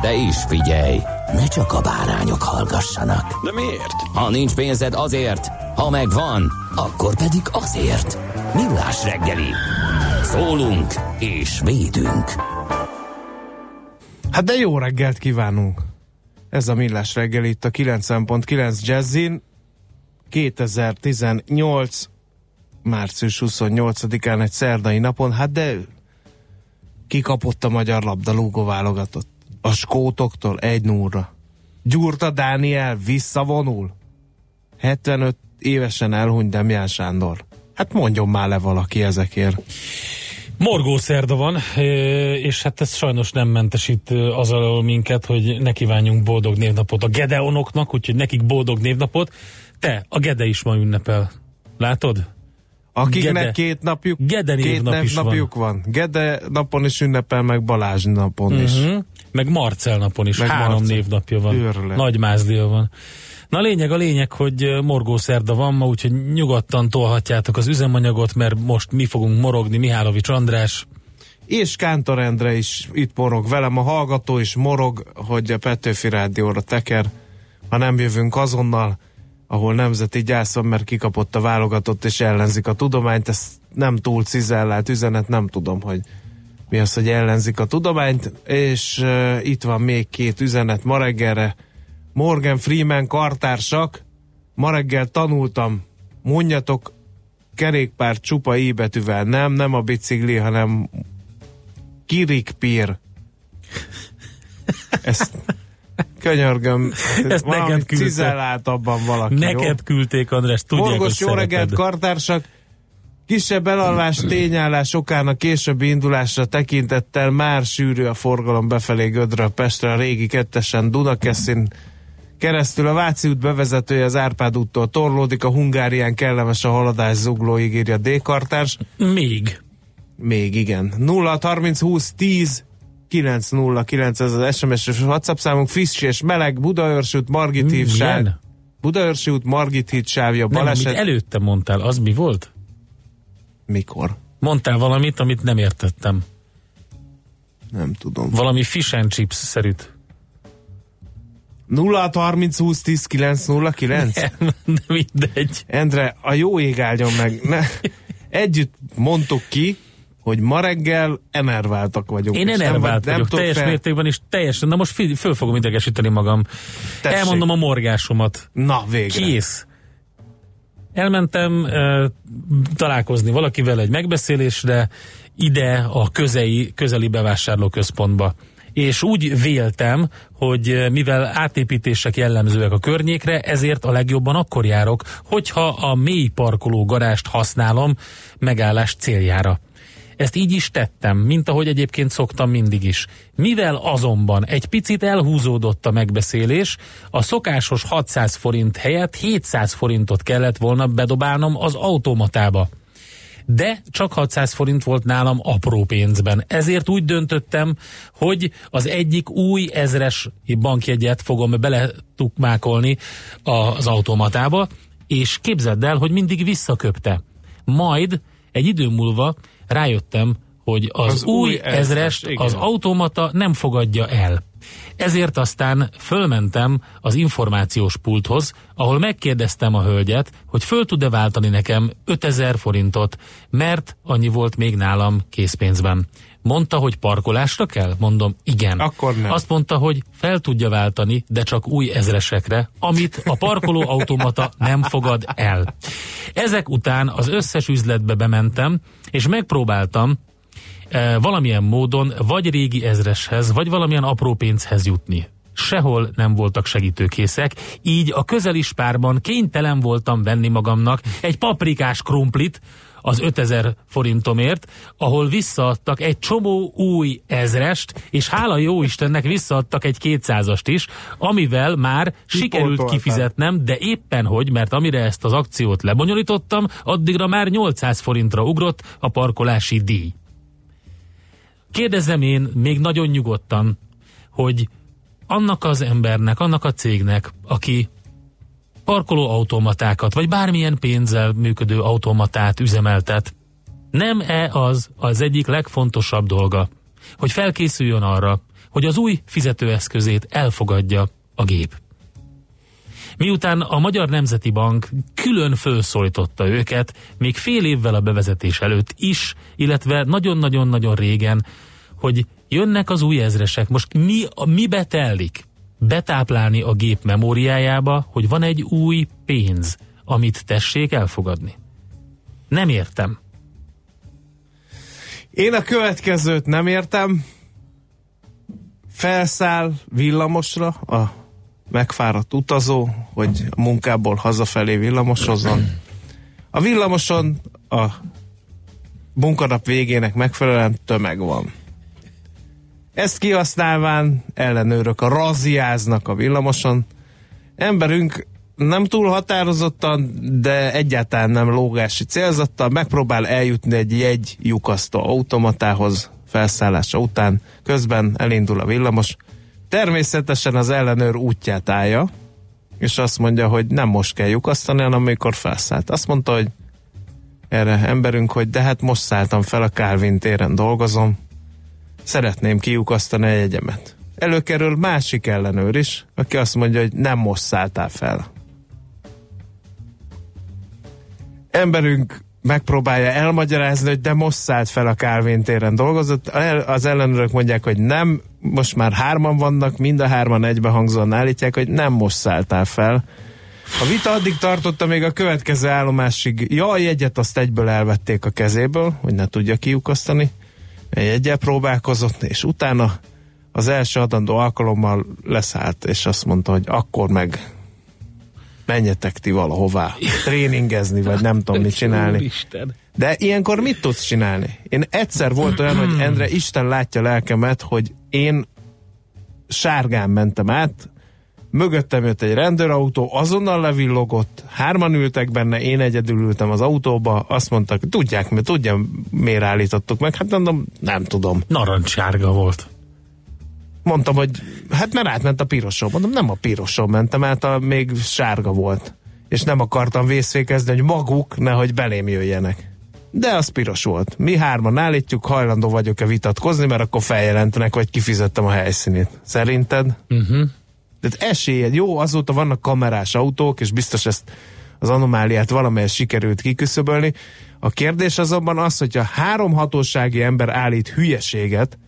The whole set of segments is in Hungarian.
De is figyelj, ne csak a bárányok hallgassanak. De miért? Ha nincs pénzed azért, ha megvan, akkor pedig azért. Millás reggeli. Szólunk és védünk. Hát de jó reggelt kívánunk! Ez a Millás reggel itt a 90.9 Jazzin. 2018 március 28-án egy szerdai napon, hát de kikapott a magyar labdarúgó válogatott. A skótoktól egy núra. Gyurta Dániel visszavonul. 75 évesen elhunyt Demján Sándor. Hát mondjon már le valaki ezekért. Morgó szerda van, és hát ez sajnos nem mentesít az alól minket, hogy ne kívánjunk boldog névnapot a Gedeonoknak, úgyhogy nekik boldog névnapot. Te, a Gede is ma ünnepel. Látod? Akiknek Gede. két napjuk, Gede két is napjuk van. Gede napon is ünnepel, meg Balázs napon is. Meg Marcel napon is, Meg három Marcel. névnapja van. Őrület. Nagy mázlia van. Na lényeg, a lényeg, hogy morgó szerda van ma, úgyhogy nyugodtan tolhatjátok az üzemanyagot, mert most mi fogunk morogni, Mihálovics András. És Kántor Endre is itt morog velem, a hallgató is morog, hogy a Petőfi Rádióra teker, ha nem jövünk azonnal, ahol nemzeti gyász van, mert kikapott a válogatott és ellenzik a tudományt, ez nem túl cizellált üzenet, nem tudom, hogy mi az, hogy ellenzik a tudományt, és uh, itt van még két üzenet ma reggelre. Morgan Freeman kartársak, ma reggel tanultam, mondjatok kerékpár csupa i betűvel, nem, nem a bicikli, hanem kirikpír. Ezt könyörgöm, Ezt neked küldte. cizelláltabban valaki. Neked jó? küldték, András, tudják, Morgos, jó reggelt, kartársak! Kisebb elalvás tényállás okán a későbbi indulásra tekintettel már sűrű a forgalom befelé Gödről Pestre a régi kettesen Dunakeszin keresztül a Váci út bevezetője az Árpád úttól torlódik, a Hungárián kellemes a haladás zuglóig írja D. Kartárs. Még. Még igen. 0 30 20 10 909 ez az SMS és WhatsApp számunk, friss és meleg, Budaörsült, Margit hív, sáv, Milyen? Budaörsi út, Margit híd sávja, Nem, baleset. előtte mondtál, az mi volt? Mikor? Mondtál valamit, amit nem értettem. Nem tudom. Valami fish and chips szerűt. 0 30 20 10 909? De mindegy. Endre, a jó ég áldjon meg. Ne. Együtt mondtuk ki, hogy ma reggel enerváltak vagyunk. Én enervált nem, vagyok, tudok teljes fel- mértékben, és teljesen, na most föl fogom idegesíteni magam. Tessék. Elmondom a morgásomat. Na, végre. Kész. Elmentem találkozni valakivel egy megbeszélésre, ide a közei, közeli bevásárlóközpontba. És úgy véltem, hogy mivel átépítések jellemzőek a környékre, ezért a legjobban akkor járok, hogyha a mély parkoló garást használom megállás céljára. Ezt így is tettem, mint ahogy egyébként szoktam mindig is. Mivel azonban egy picit elhúzódott a megbeszélés, a szokásos 600 forint helyett 700 forintot kellett volna bedobálnom az automatába. De csak 600 forint volt nálam apró pénzben. Ezért úgy döntöttem, hogy az egyik új ezres bankjegyet fogom beletukmákolni az automatába, és képzeld el, hogy mindig visszaköpte. Majd egy idő múlva rájöttem, hogy az, Az új új ezres, ezrest igen. az automata nem fogadja el. Ezért aztán fölmentem az információs pulthoz, ahol megkérdeztem a hölgyet, hogy föl tud-e váltani nekem 5000 forintot, mert annyi volt még nálam készpénzben. Mondta, hogy parkolásra kell? Mondom, igen. Akkor nem. Azt mondta, hogy fel tudja váltani, de csak új ezresekre, amit a parkolóautomata nem fogad el. Ezek után az összes üzletbe bementem, és megpróbáltam e, valamilyen módon vagy régi ezreshez, vagy valamilyen apró pénzhez jutni. Sehol nem voltak segítőkészek, így a közelis párban kénytelen voltam venni magamnak egy paprikás krumplit, az 5000 forintomért, ahol visszaadtak egy csomó új ezrest, és hála jó Istennek visszaadtak egy 200-ast is, amivel már sikerült kifizetnem, de éppen hogy, mert amire ezt az akciót lebonyolítottam, addigra már 800 forintra ugrott a parkolási díj. Kérdezem én még nagyon nyugodtan, hogy annak az embernek, annak a cégnek, aki parkolóautomatákat, vagy bármilyen pénzzel működő automatát üzemeltet. Nem-e az az egyik legfontosabb dolga, hogy felkészüljön arra, hogy az új fizetőeszközét elfogadja a gép. Miután a Magyar Nemzeti Bank külön felszólította őket, még fél évvel a bevezetés előtt is, illetve nagyon-nagyon-nagyon régen, hogy jönnek az új ezresek, most mi, mi betellik? Betáplálni a gép memóriájába, hogy van egy új pénz, amit tessék elfogadni. Nem értem. Én a következőt nem értem. Felszáll villamosra a megfáradt utazó, hogy a munkából hazafelé villamosozzon. A villamoson a munkanap végének megfelelően tömeg van. Ezt kihasználván ellenőrök a raziáznak a villamoson. Emberünk nem túl határozottan, de egyáltalán nem lógási célzattal megpróbál eljutni egy jegy lyukasztó automatához felszállása után. Közben elindul a villamos. Természetesen az ellenőr útját állja, és azt mondja, hogy nem most kell lyukasztani, hanem amikor felszállt. Azt mondta, hogy erre emberünk, hogy de hát most szálltam fel a Calvin téren dolgozom, szeretném kiukasztani a jegyemet. Előkerül másik ellenőr is, aki azt mondja, hogy nem most szálltál fel. Emberünk megpróbálja elmagyarázni, hogy de most szállt fel a Calvin téren dolgozott. Az ellenőrök mondják, hogy nem, most már hárman vannak, mind a hárman egybehangzóan állítják, hogy nem most szálltál fel. A vita addig tartotta még a következő állomásig. Ja, a jegyet azt egyből elvették a kezéből, hogy ne tudja kiukasztani egyel próbálkozott, és utána az első adandó alkalommal leszállt, és azt mondta, hogy akkor meg menjetek ti valahová tréningezni, vagy nem tudom mit csinálni. De ilyenkor mit tudsz csinálni? Én egyszer volt olyan, hogy Endre, Isten látja lelkemet, hogy én sárgán mentem át, mögöttem jött egy rendőrautó, azonnal levillogott, hárman ültek benne, én egyedül ültem az autóba, azt mondtak, tudják, mert tudja, miért állítottuk meg, hát mondom, nem tudom. Narancssárga volt. Mondtam, hogy hát mert átment a piroson. Mondom, nem a piroson mentem át, a, még sárga volt. És nem akartam vészfékezni, hogy maguk nehogy belém jöjjenek. De az piros volt. Mi hárman állítjuk, hajlandó vagyok-e vitatkozni, mert akkor feljelentenek, hogy kifizettem a helyszínét. Szerinted? Uh-huh. Tehát esélyed, jó, azóta vannak kamerás autók, és biztos ezt az anomáliát valamelyest sikerült kiküszöbölni. A kérdés azonban az, hogyha három hatósági ember állít hülyeséget,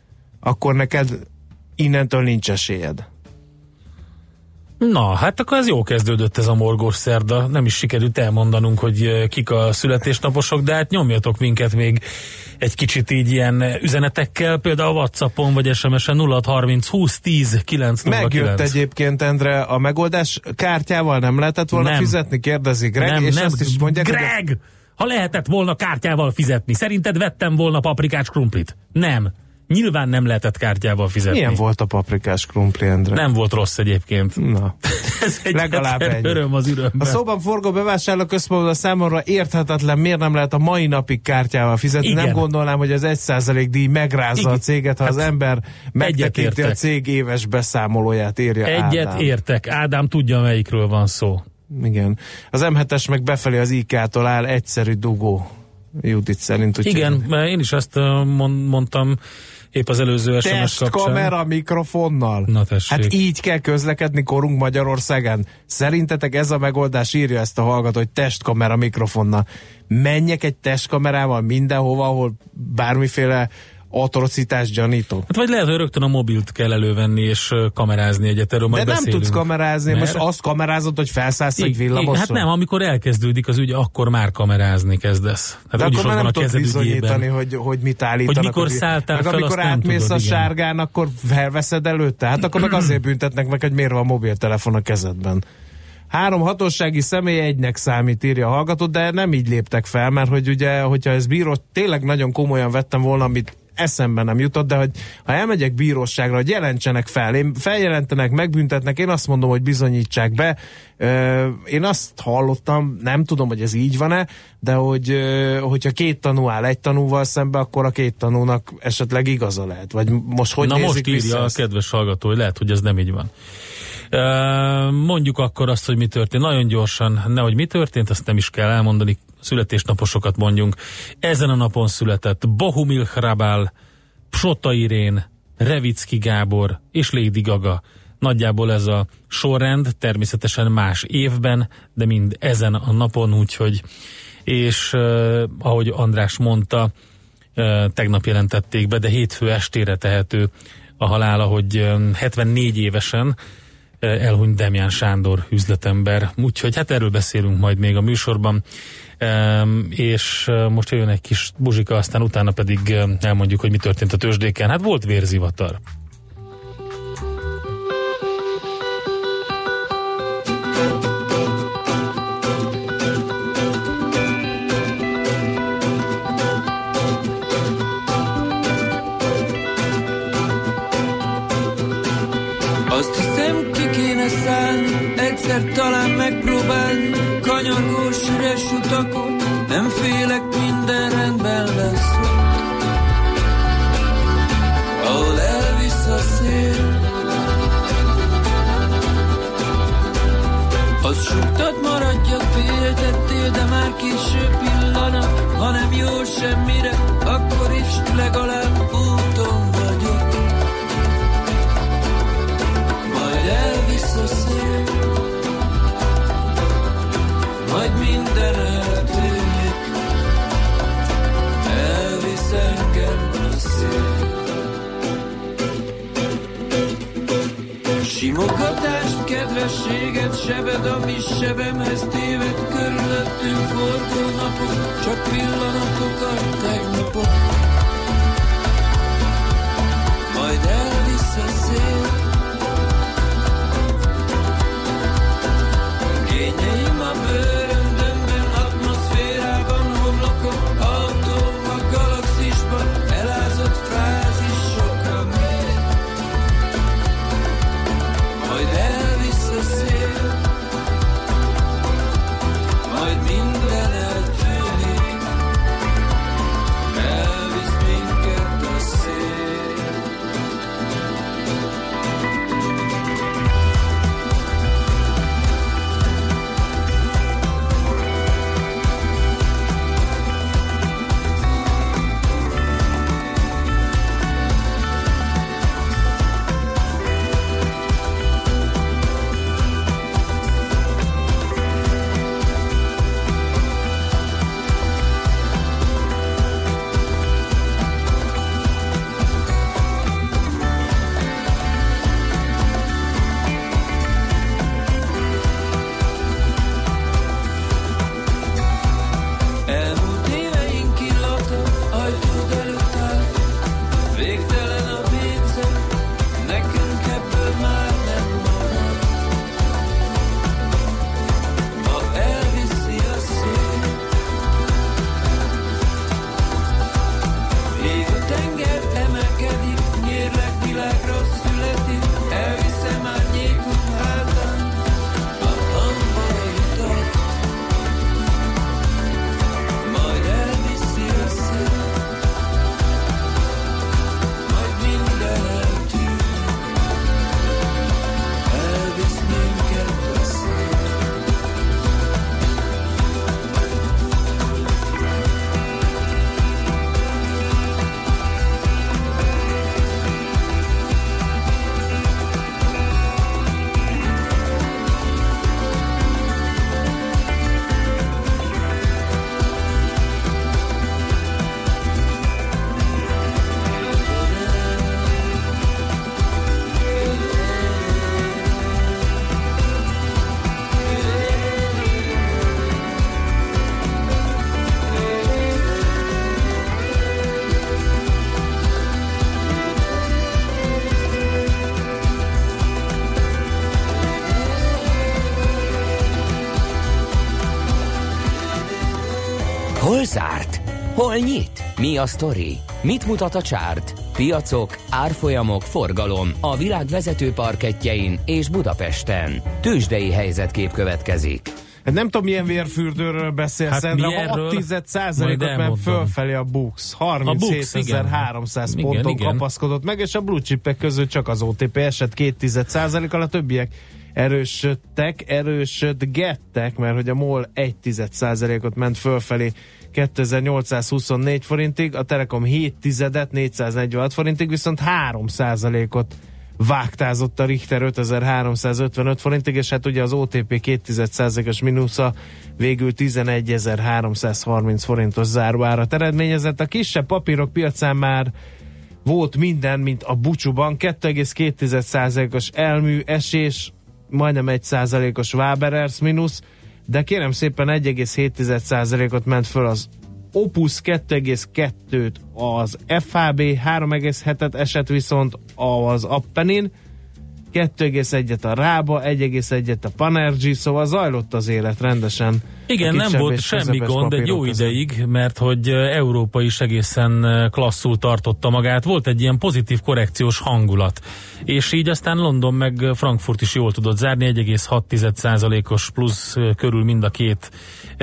akkor neked innentől nincs esélyed. Na, hát akkor ez jó kezdődött ez a morgós szerda. Nem is sikerült elmondanunk, hogy eh, kik a születésnaposok, de hát nyomjatok minket még egy kicsit így ilyen üzenetekkel, például a Whatsappon vagy SMS-en 0630 20 10 909. Megjött egyébként, Endre, a megoldás kártyával nem lehetett volna nem. fizetni, kérdezi Greg, nem, és nem. azt is mondják, Greg! Hogy... Ha lehetett volna kártyával fizetni, szerinted vettem volna paprikás krumplit? Nem. Nyilván nem lehetett kártyával fizetni. Milyen volt a paprikás krumpli, Endre? Nem volt rossz egyébként. Na, Ez egy legalább egy öröm az ürömben. A szóban forgó bevásárlóközpontban számomra érthetetlen, miért nem lehet a mai napig kártyával fizetni. Igen. Nem gondolnám, hogy az egy százalék díj megrázza Igen. a céget, ha hát az ember megtekinti a cég éves beszámolóját, írja Egyet Ádám. értek. Ádám tudja, melyikről van szó. Igen. Az M7-es meg befelé az IK-tól áll egyszerű dugó. Judit szerint. Igen, mert én is ezt mondtam épp az előző SMS Test kapcsán. kamera mikrofonnal. Na tessék. Hát így kell közlekedni korunk Magyarországán. Szerintetek ez a megoldás írja ezt a hallgató, hogy testkamera mikrofonnal. Menjek egy testkamerával mindenhova, ahol bármiféle atrocitás gyanító. Hát vagy lehet, hogy rögtön a mobilt kell elővenni és kamerázni egyet, erről majd De nem beszélünk. tudsz kamerázni, Mert- most azt kamerázod, hogy felszállsz egy villamoson. Hát nem, amikor elkezdődik az ügy, akkor már kamerázni kezdesz. Hát De akkor már nem a tudod bizonyítani, hogy, hogy mit állítanak. Hogy mikor a- szálltál meg fel, amikor nem átmész tudod, a igen. sárgán, akkor felveszed előtte. Hát akkor meg azért büntetnek meg, hogy miért van mobiltelefon a kezedben. Három hatósági személy egynek számít, írja a hallgató, de nem így léptek fel, mert hogy ugye, hogyha ez bíró, tényleg nagyon komolyan vettem volna, amit eszembe nem jutott, de hogy ha elmegyek bíróságra, hogy jelentsenek fel, én feljelentenek, megbüntetnek, én azt mondom, hogy bizonyítsák be. Én azt hallottam, nem tudom, hogy ez így van-e, de hogy hogyha két tanú áll egy tanúval szembe, akkor a két tanúnak esetleg igaza lehet. Vagy most hogy Na most írja a kedves hallgató, hogy lehet, hogy ez nem így van. Mondjuk akkor azt, hogy mi történt. Nagyon gyorsan, nehogy mi történt, azt nem is kell elmondani. Születésnaposokat mondjunk. Ezen a napon született Bohumil Hrabál, Psota Irén, Revicki Gábor és Lady Gaga. Nagyjából ez a sorrend, természetesen más évben, de mind ezen a napon, úgyhogy és uh, ahogy András mondta, uh, tegnap jelentették be, de hétfő estére tehető a halála, hogy um, 74 évesen elhunyt Demján Sándor üzletember. Úgyhogy hát erről beszélünk majd még a műsorban. És most jön egy kis buzsika, aztán utána pedig elmondjuk, hogy mi történt a tőzsdéken. Hát volt vérzivatar. Azt hiszem ki kéne szállni, egyszer talán megpróbálni Kanyargós üres utakon, nem félek, minden rendben lesz. Ahol elvisz a szél Az suktad maradjak, féltettél, de már késő pillanat Ha nem jó semmire, akkor is legalább Simogatást, kedvességet, sebed, ami sebemhez téved, körülöttünk forgó napok, csak pillanatok a tegnapok. Majd elvisz Lieve denk nyit? Mi a sztori? Mit mutat a csárt? Piacok, árfolyamok, forgalom a világ vezető parketjein és Budapesten. Tősdei helyzetkép következik. Hát nem tudom, milyen vérfürdőről beszélsz, Hát hát mi de erről? 6 Majd ment elmondom. fölfelé a Bux. A Bux, igen. 37.300 Igen, ponton igen. kapaszkodott meg, és a blue chipek között csak az OTP esett 2 a többiek erősödtek, erősödgettek, mert hogy a MOL 1 ot ment fölfelé 2824 forintig, a Telekom 7 tizedet 446 forintig, viszont 3% ot vágtázott a Richter 5355 forintig, és hát ugye az OTP 2 os mínusza végül 11330 forintos záróárat eredményezett. A kisebb papírok piacán már volt minden, mint a bucsúban, 2,2%-os elmű esés, majdnem 1%-os Waberers mínusz, de kérem szépen 1,7%-ot ment föl az Opus 2,2-t az FHB, 3,7-et esett viszont az Appenin, 2,1-et a Rába, 1,1-et a Panergy, szóval zajlott az élet rendesen. Igen, nem volt semmi gond egy jó között. ideig, mert hogy Európa is egészen klasszul tartotta magát. Volt egy ilyen pozitív korrekciós hangulat. És így aztán London meg Frankfurt is jól tudott zárni, 1,6%-os plusz körül mind a két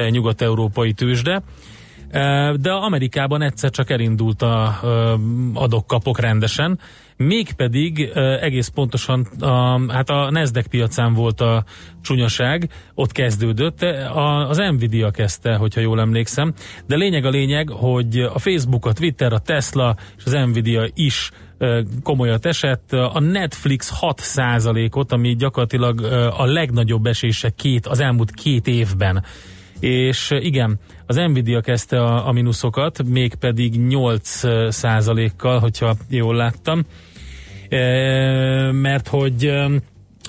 nyugat-európai tőzsde. De Amerikában egyszer csak elindult a adok-kapok rendesen, mégpedig egész pontosan a, hát a Nasdaq piacán volt a csúnyaság, ott kezdődött, a, az Nvidia kezdte, hogyha jól emlékszem, de lényeg a lényeg, hogy a Facebook, a Twitter, a Tesla és az Nvidia is komolyat esett. A Netflix 6%-ot, ami gyakorlatilag a legnagyobb esése két, az elmúlt két évben. És igen, az Nvidia kezdte a, a mínuszokat, mégpedig 8 kal hogyha jól láttam, E, mert hogy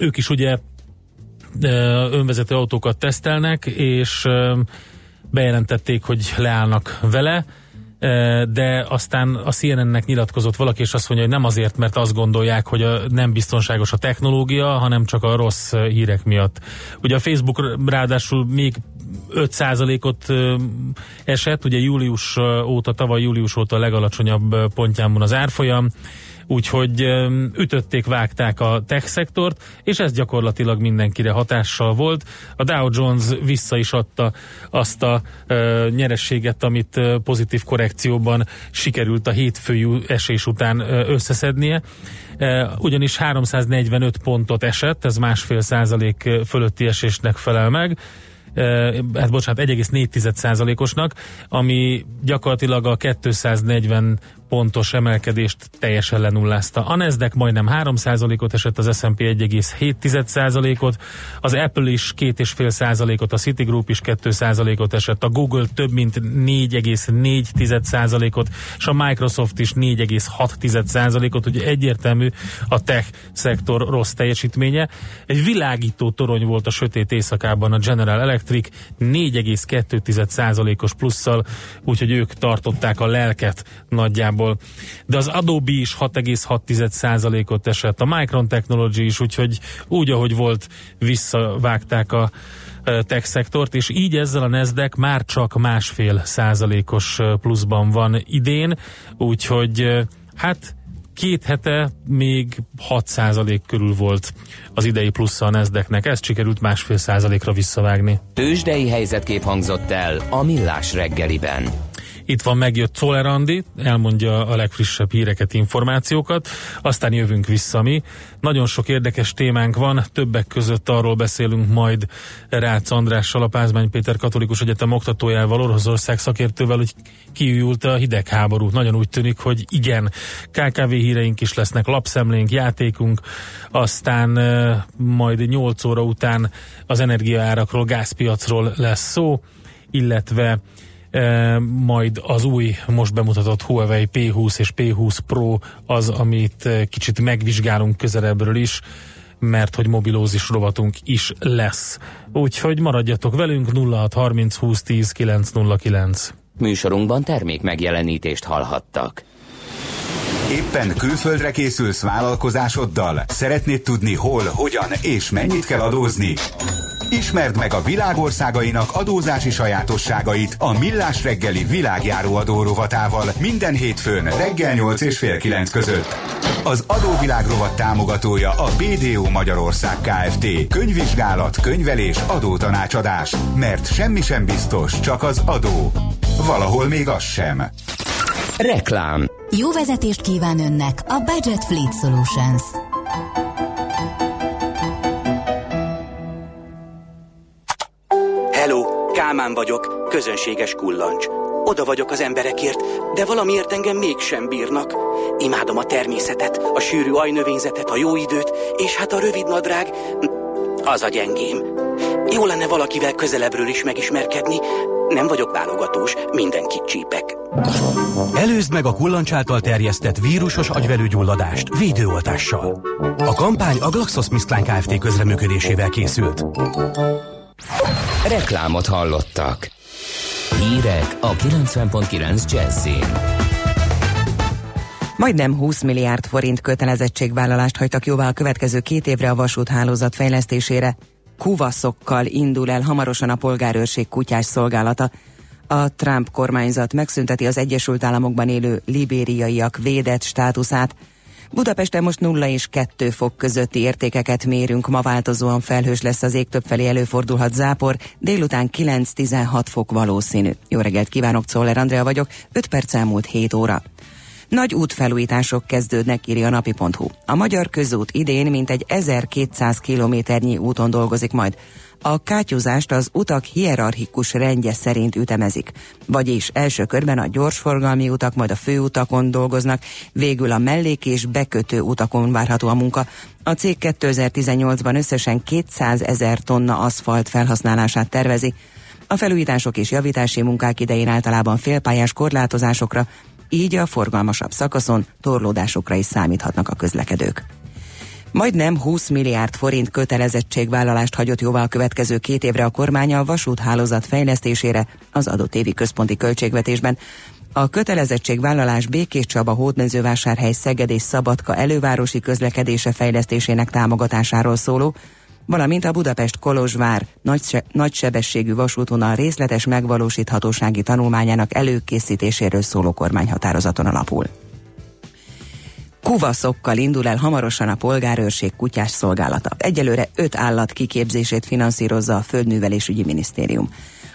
ők is ugye önvezető autókat tesztelnek, és bejelentették, hogy leállnak vele, ö, de aztán a CNN-nek nyilatkozott valaki, és azt mondja, hogy nem azért, mert azt gondolják, hogy a, nem biztonságos a technológia, hanem csak a rossz hírek miatt. Ugye a Facebook ráadásul még 5%-ot ö, esett, ugye július óta, tavaly július óta a legalacsonyabb pontján van az árfolyam, úgyhogy ütötték, vágták a tech szektort, és ez gyakorlatilag mindenkire hatással volt. A Dow Jones vissza is adta azt a ö, nyerességet, amit pozitív korrekcióban sikerült a hétfői esés után összeszednie. Ugyanis 345 pontot esett, ez másfél százalék fölötti esésnek felel meg hát bocsánat, 1,4%-osnak, ami gyakorlatilag a 240 pontos emelkedést teljesen lenullázta. A Nasdaq majdnem 3%-ot esett, az S&P 1,7%-ot, az Apple is 2,5%-ot, a Citigroup is 2%-ot esett, a Google több mint 4,4%-ot, és a Microsoft is 4,6%-ot, ugye egyértelmű a tech szektor rossz teljesítménye. Egy világító torony volt a sötét éjszakában a General Electric 4,2%-os plusszal, úgyhogy ők tartották a lelket nagyjából. De az Adobe is 6,6%-ot esett, a Micron Technology is, úgyhogy úgy, ahogy volt, visszavágták a ö, tech szektort, és így ezzel a Nasdaq már csak másfél százalékos ö, pluszban van idén, úgyhogy ö, hát két hete még 6 százalék körül volt az idei plusza a Nasdaqnek, ezt sikerült másfél százalékra visszavágni. Tősdei helyzetkép hangzott el a Millás reggeliben. Itt van megjött Czoller Andi, elmondja a legfrissebb híreket, információkat, aztán jövünk vissza mi. Nagyon sok érdekes témánk van, többek között arról beszélünk majd Rácz Andrással, a Pázmány Péter Katolikus Egyetem oktatójával, Oroszország szakértővel, hogy kiült a hidegháború. Nagyon úgy tűnik, hogy igen, KKV híreink is lesznek, lapszemlénk, játékunk, aztán majd 8 óra után az energiaárakról, gázpiacról lesz szó, illetve majd az új, most bemutatott Huawei P20 és P20 Pro az, amit kicsit megvizsgálunk közelebbről is, mert hogy mobilózis rovatunk is lesz. Úgyhogy maradjatok velünk 0630 20 10 909. Műsorunkban termék megjelenítést hallhattak. Éppen külföldre készülsz vállalkozásoddal? Szeretnéd tudni hol, hogyan és mennyit kell adózni? Ismerd meg a világországainak adózási sajátosságait a Millás reggeli világjáró adó rovatával minden hétfőn reggel 8 és fél 9 között. Az adóvilág rovat támogatója a BDO Magyarország Kft. Könyvvizsgálat, könyvelés, adótanácsadás. Mert semmi sem biztos, csak az adó. Valahol még az sem. Reklám Jó vezetést kíván önnek a Budget Fleet Solutions. Kálmán vagyok, közönséges kullancs. Oda vagyok az emberekért, de valamiért engem mégsem bírnak. Imádom a természetet, a sűrű ajnövényzetet, a jó időt, és hát a rövid nadrág, az a gyengém. Jó lenne valakivel közelebbről is megismerkedni. Nem vagyok válogatós, mindenkit csípek. Előzd meg a kullancs által terjesztett vírusos agyvelőgyulladást védőoltással. A kampány a GlaxoSmithKline Kft. közreműködésével készült. Reklámot hallottak. Hírek a 90.9 Jazzin. Majdnem 20 milliárd forint kötelezettségvállalást hagytak jóvá a következő két évre a vasúthálózat fejlesztésére. Kuvaszokkal indul el hamarosan a polgárőrség kutyás szolgálata. A Trump kormányzat megszünteti az Egyesült Államokban élő libériaiak védett státuszát. Budapesten most 0 és 2 fok közötti értékeket mérünk, ma változóan felhős lesz az ég, többfelé előfordulhat zápor, délután 9-16 fok valószínű. Jó reggelt kívánok, Czoller Andrea vagyok, 5 perc elmúlt 7 óra. Nagy útfelújítások kezdődnek, írja a napi.hu. A magyar közút idén mintegy 1200 kilométernyi úton dolgozik majd. A kátyúzást az utak hierarchikus rendje szerint ütemezik. Vagyis első körben a gyorsforgalmi utak, majd a főutakon dolgoznak, végül a mellék és bekötő utakon várható a munka. A cég 2018-ban összesen 200 ezer tonna aszfalt felhasználását tervezi. A felújítások és javítási munkák idején általában félpályás korlátozásokra, így a forgalmasabb szakaszon torlódásokra is számíthatnak a közlekedők. Majdnem 20 milliárd forint kötelezettségvállalást hagyott jóvá a következő két évre a kormány a vasúthálózat fejlesztésére az adott évi központi költségvetésben. A kötelezettségvállalás Békés Csaba, Hódmezővásárhely, Szeged és Szabadka elővárosi közlekedése fejlesztésének támogatásáról szóló, valamint a Budapest-Kolozsvár nagyse- nagysebességű vasútvonal részletes megvalósíthatósági tanulmányának előkészítéséről szóló kormányhatározaton alapul. Kuvaszokkal indul el hamarosan a polgárőrség kutyás szolgálata. Egyelőre öt állat kiképzését finanszírozza a Földművelésügyi Minisztérium.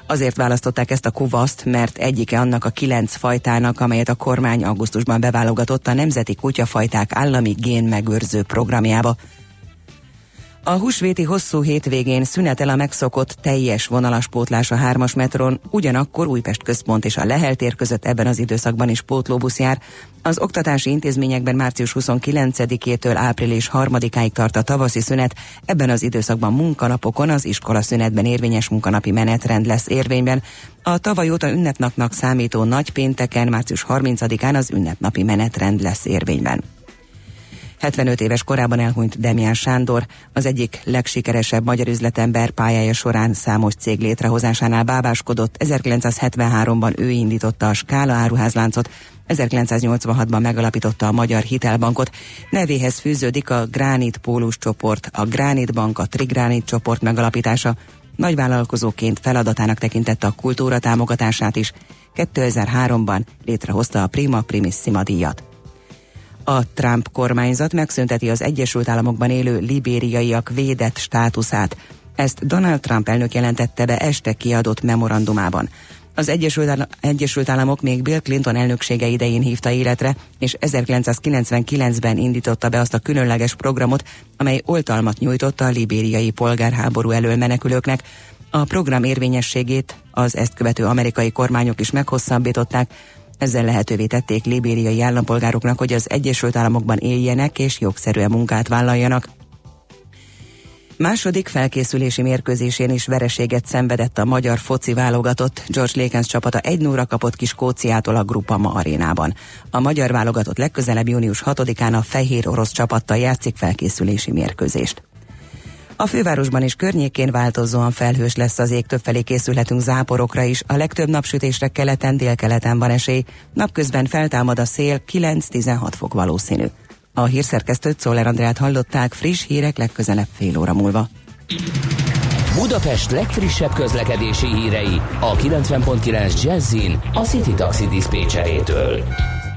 Azért választották ezt a kuvaszt, mert egyike annak a kilenc fajtának, amelyet a kormány augusztusban beválogatott a Nemzeti Kutyafajták Állami Génmegőrző programjába. A húsvéti hosszú hétvégén szünetel a megszokott teljes vonalas pótlás a hármas metron, ugyanakkor Újpest központ és a Lehel tér között ebben az időszakban is pótlóbusz jár. Az oktatási intézményekben március 29-től április 3-áig tart a tavaszi szünet, ebben az időszakban munkanapokon az iskola szünetben érvényes munkanapi menetrend lesz érvényben. A tavaly óta ünnepnapnak számító nagy pénteken, március 30-án az ünnepnapi menetrend lesz érvényben. 75 éves korában elhunyt Demián Sándor, az egyik legsikeresebb magyar üzletember pályája során számos cég létrehozásánál bábáskodott. 1973-ban ő indította a Skála áruházláncot, 1986-ban megalapította a Magyar Hitelbankot. Nevéhez fűződik a Gránit Pólus csoport, a Gránit Bank, a Trigránit csoport megalapítása. Nagyvállalkozóként feladatának tekintette a kultúra támogatását is. 2003-ban létrehozta a Prima Primissima díjat. A Trump kormányzat megszünteti az Egyesült Államokban élő libériaiak védett státuszát. Ezt Donald Trump elnök jelentette be este kiadott memorandumában. Az Egyesült, Egyesült Államok még Bill Clinton elnöksége idején hívta életre, és 1999-ben indította be azt a különleges programot, amely oltalmat nyújtotta a libériai polgárháború elől menekülőknek. A program érvényességét az ezt követő amerikai kormányok is meghosszabbították, ezzel lehetővé tették libériai állampolgároknak, hogy az Egyesült Államokban éljenek és jogszerűen munkát vállaljanak. Második felkészülési mérkőzésén is vereséget szenvedett a magyar foci válogatott. George Lakens csapata egy 0 kapott ki Skóciától a Grupama arénában. A magyar válogatott legközelebb június 6-án a fehér orosz csapattal játszik felkészülési mérkőzést. A fővárosban és környékén változóan felhős lesz az ég, többfelé készülhetünk záporokra is. A legtöbb napsütésre keleten, délkeleten van esély. Napközben feltámad a szél, 9-16 fok valószínű. A hírszerkesztőt Szoller Andrát hallották, friss hírek legközelebb fél óra múlva. Budapest legfrissebb közlekedési hírei a 90.9 Jazzin a City Taxi Dispécsejétől.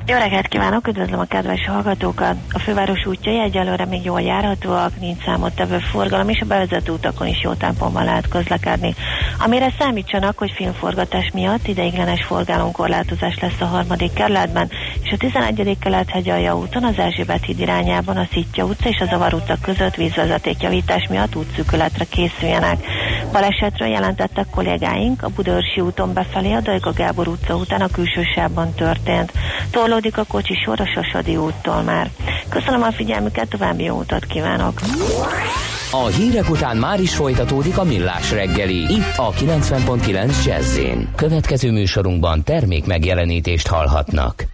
Jó reggelt kívánok, üdvözlöm a kedves hallgatókat! A főváros útjai egyelőre még jól járhatóak, nincs számottevő forgalom, és a bevezető utakon is jó tempóban lehet közlekedni. Amire számítsanak, hogy filmforgatás miatt ideiglenes forgalomkorlátozás lesz a harmadik kerületben, és a 11. kelet hegyalja úton az Erzsébet híd irányában a Szitja utca és a Zavar utca között vízvezetékjavítás miatt útszűkületre készüljenek. Balesetről jelentettek kollégáink, a Budaörsi úton befelé a Dajga Gábor utca után a külső sávban történt. Torlódik a kocsi sor a Sasadi úttól már. Köszönöm a figyelmüket, további jó utat kívánok! A hírek után már is folytatódik a millás reggeli, itt a 90.9 jazz Következő műsorunkban termék megjelenítést hallhatnak.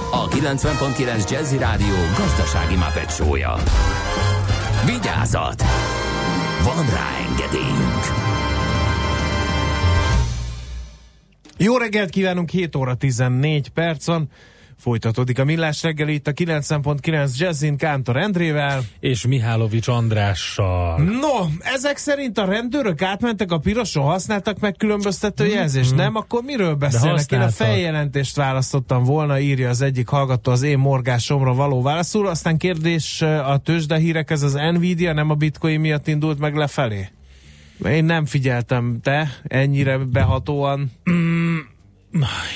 a 90.9 Jazzy Rádió gazdasági mapetsója. Vigyázat! Van rá engedélyünk! Jó reggelt kívánunk, 7 óra 14 perc van. Folytatódik a millás reggel itt a 90.9 Jazzin Kántor Endrével. És Mihálovics Andrással. No, ezek szerint a rendőrök átmentek a piroson, használtak meg különböztető jelzést, nem? Akkor miről beszélnek? Én a feljelentést választottam volna, írja az egyik hallgató az én morgásomra való válaszul. Aztán kérdés a tőzsde hírek, ez az Nvidia nem a bitcoin miatt indult meg lefelé? Én nem figyeltem, te ennyire behatóan.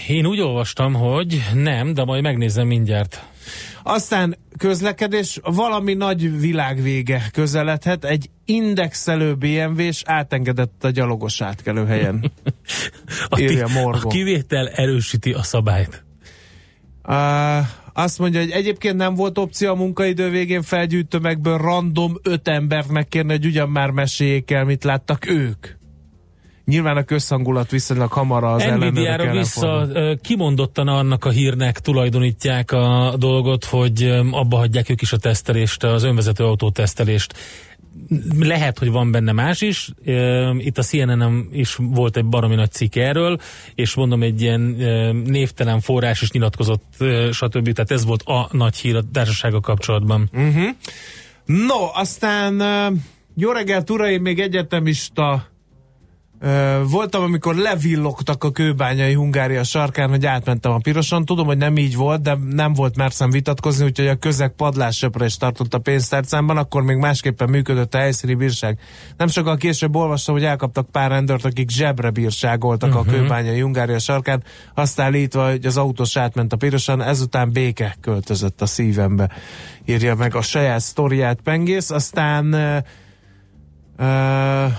Én úgy olvastam, hogy nem, de majd megnézem mindjárt. Aztán közlekedés, valami nagy világvége közeledhet, egy indexelő BMW-s átengedett a gyalogos átkelő helyen. a, Írja. A kivétel erősíti a szabályt. Uh, azt mondja, hogy egyébként nem volt opció a munkaidő végén felgyűjtömekből random öt embert megkérni, hogy ugyan már meséljék el, mit láttak ők. Nyilván a közhangulat viszonylag hamar az Nvidia-ra vissza kimondottan annak a hírnek tulajdonítják a dolgot, hogy abba hagyják ők is a tesztelést, az önvezető autó tesztelést lehet, hogy van benne más is. Itt a CNN-en is volt egy baromi nagy cikk erről, és mondom, egy ilyen névtelen forrás is nyilatkozott, stb. Tehát ez volt a nagy hír a társasága kapcsolatban. Uh-huh. No, aztán jó reggelt, uraim, még egyetemista voltam, amikor levillogtak a kőbányai Hungária sarkán, hogy átmentem a piroson. Tudom, hogy nem így volt, de nem volt merszem vitatkozni, úgyhogy a közeg padlássöpre is tartott a pénztárcámban, akkor még másképpen működött a helyszíni bírság. Nem sokkal később olvastam, hogy elkaptak pár rendőrt, akik zsebre bírságoltak uh-huh. a mhm. kőbányai Hungária sarkán, azt állítva, hogy az autós átment a piroson, ezután béke költözött a szívembe. Írja meg a saját sztoriát Pengész, aztán uh, uh,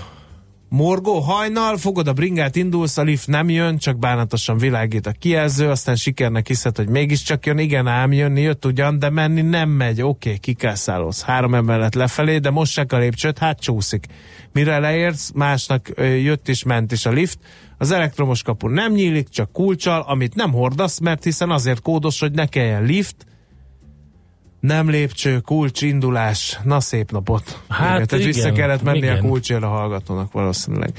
Morgó hajnal, fogod a bringát, indulsz, a lift nem jön, csak bánatosan világít a kijelző, aztán sikernek hiszed, hogy mégiscsak jön, igen ám jönni, jött ugyan, de menni nem megy, oké, okay, kikászálódsz, három emelet lefelé, de most se a lépcsőt, hát csúszik. Mire leérsz, másnak jött is, ment is a lift, az elektromos kapu nem nyílik, csak kulcsal, amit nem hordasz, mert hiszen azért kódos, hogy ne kelljen lift, nem lépcső, kulcs, indulás. Na szép napot. Hát igen, Tehát vissza kellett menni igen. a kulcsért a hallgatónak valószínűleg.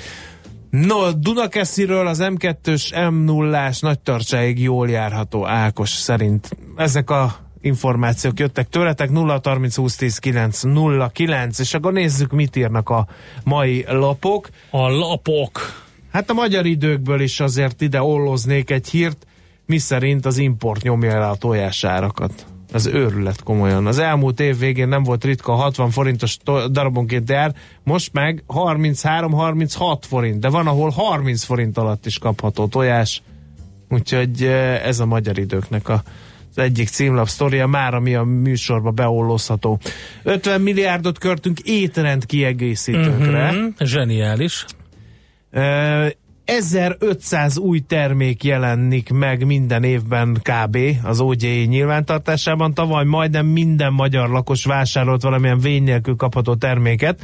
No, Dunakesziről az M2-s M0-ás nagy tartsáig jól járható Ákos szerint. Ezek a információk jöttek tőletek 0 30 20 10 9 0 9 és akkor nézzük mit írnak a mai lapok. A lapok. Hát a magyar időkből is azért ide olloznék egy hírt, mi szerint az import nyomja el a tojásárakat. Az őrület komolyan. Az elmúlt év végén nem volt ritka 60 forintos darabonként jár, most meg 33-36 forint, de van, ahol 30 forint alatt is kapható tojás. Úgyhogy ez a magyar időknek a az egyik címlap sztoria, már ami a műsorba beollózható. 50 milliárdot körtünk étrend kiegészítőkre. Uh-huh, zseniális. 1500 új termék jelenik meg minden évben kb. az OGI nyilvántartásában. Tavaly majdnem minden magyar lakos vásárolt valamilyen vény nélkül kapható terméket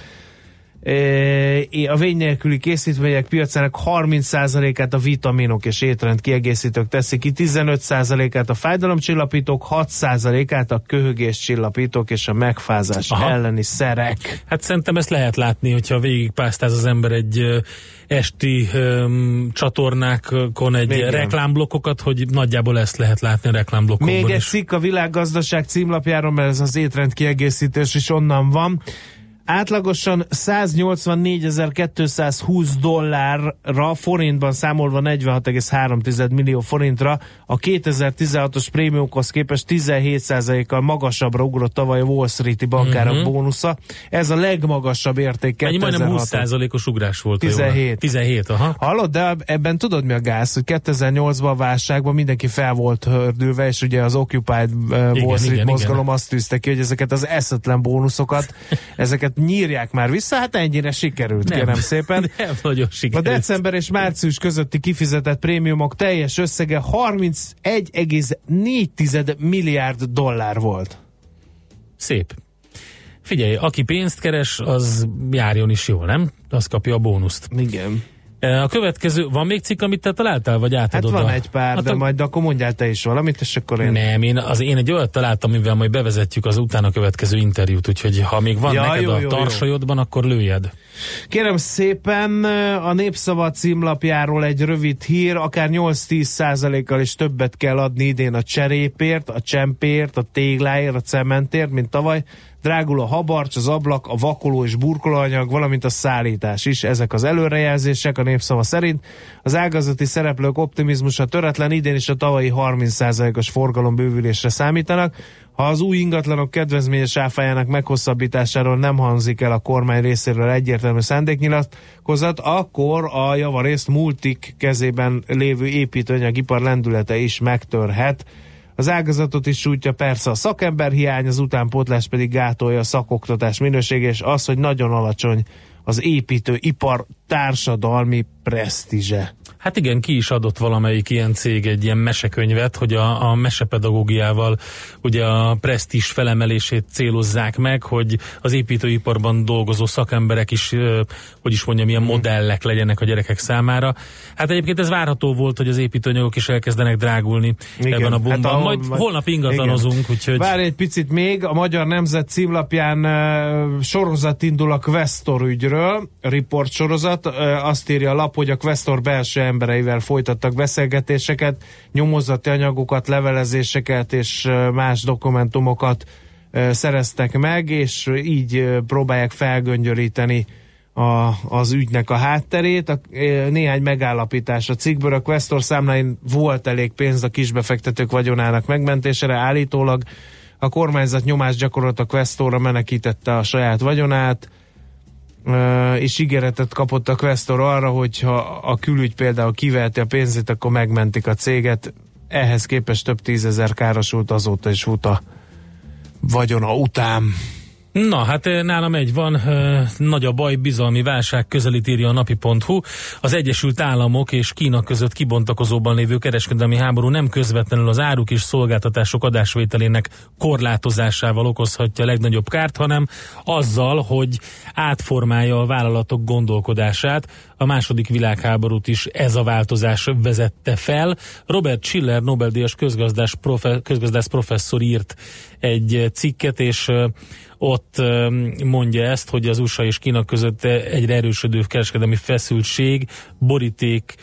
a vény nélküli készítmények piacának 30%-át a vitaminok és étrend kiegészítők teszik ki, 15%-át a fájdalomcsillapítók, 6%-át a köhögés csillapítók és a megfázás Aha. elleni szerek. Hát szerintem ezt lehet látni, hogyha végigpásztáz az ember egy esti um, csatornákon egy Igen. reklámblokkokat, hogy nagyjából ezt lehet látni a reklámblokkokban Még egy cikk a világgazdaság címlapjáról, mert ez az étrend kiegészítés is onnan van. Átlagosan 184.220 dollárra, forintban számolva 46,3 millió forintra, a 2016-os prémiumhoz képest 17%-kal magasabbra ugrott tavaly a Wall Street-i uh-huh. bónusza. Ez a legmagasabb érték 2006 Majdnem 20%-os ugrás volt. 17. 17, aha. Hallod, de ebben tudod mi a gáz, hogy 2008-ban a válságban mindenki fel volt hördülve, és ugye az Occupied uh, Wall Street igen, mozgalom igen. azt tűzte ki, hogy ezeket az eszetlen bónuszokat, ezeket tehát nyírják már vissza, hát ennyire sikerült, Nem. kérem szépen. Nem nagyon A sikerült. december és március közötti kifizetett prémiumok teljes összege 31,4 milliárd dollár volt. Szép. Figyelj, aki pénzt keres, az járjon is jól, nem? Az kapja a bónuszt. Igen. A következő, van még cikk, amit te találtál, vagy Hát átadod? van a- egy pár, Hát de a- majd akkor mondjál te is valamit, és akkor én... Nem, én, az, én egy olyat találtam, mivel majd bevezetjük az utána következő interjút, úgyhogy ha még van Ja, neked jó, a jó, jó. tarsajodban, akkor lőjed. Kérem szépen, a Népszava címlapjáról egy rövid hír, akár 8-10 százalékkal is többet kell adni idén a cserépért, a csempért, a tégláért, a cementért, mint tavaly. Drágul a habarcs, az ablak, a vakoló és burkolóanyag, valamint a szállítás is. Ezek az előrejelzések a Népszava szerint. Az ágazati szereplők optimizmusa töretlen, idén is a tavalyi 30%-os forgalom bővülésre számítanak. Ha az új ingatlanok kedvezményes áfájának meghosszabbításáról nem hangzik el a kormány részéről egyértelmű szándéknyilatkozat, akkor a javarészt multik kezében lévő építőanyagipar lendülete is megtörhet. Az ágazatot is sújtja persze a szakemberhiány, az utánpótlás pedig gátolja a szakoktatás minősége, és az, hogy nagyon alacsony az építőipar társadalmi presztízse. Hát igen, ki is adott valamelyik ilyen cég egy ilyen mesekönyvet, hogy a, a mesepedagógiával ugye a presztízs felemelését célozzák meg, hogy az építőiparban dolgozó szakemberek is, hogy is mondjam, ilyen modellek legyenek a gyerekek számára. Hát egyébként ez várható volt, hogy az építőanyagok is elkezdenek drágulni Igen, ebben a hát bumbban. ahol- Majd majd- holnap ingatlanozunk, úgyhogy... Várj egy picit még, a Magyar Nemzet címlapján uh, sorozat indul a Questor ügyről, report sorozat, uh, azt írja a lap, hogy a Questor belső embereivel folytattak beszélgetéseket, nyomozati anyagokat, levelezéseket és más dokumentumokat szereztek meg, és így próbálják felgöngyölíteni a, az ügynek a hátterét. A, néhány megállapítás a cikkből. A Questor számláin volt elég pénz a kisbefektetők vagyonának megmentésére. Állítólag a kormányzat nyomást gyakorolt a Questorra, menekítette a saját vagyonát, és ígéretet kapott a Questor arra, hogy ha a külügy például kiveheti a pénzét, akkor megmentik a céget. Ehhez képest több tízezer károsult azóta is fut a vagyona után. Na, hát eh, nálam egy van, eh, nagy a baj, bizalmi válság közelít írja a napi.hu. Az Egyesült Államok és Kína között kibontakozóban lévő kereskedelmi háború nem közvetlenül az áruk és szolgáltatások adásvételének korlátozásával okozhatja a legnagyobb kárt, hanem azzal, hogy átformálja a vállalatok gondolkodását. A második világháborút is ez a változás vezette fel. Robert Schiller, Nobel-díjas közgazdász professzor írt egy cikket, és eh, ott mondja ezt, hogy az USA és Kína között egyre erősödő kereskedelmi feszültség, boríték,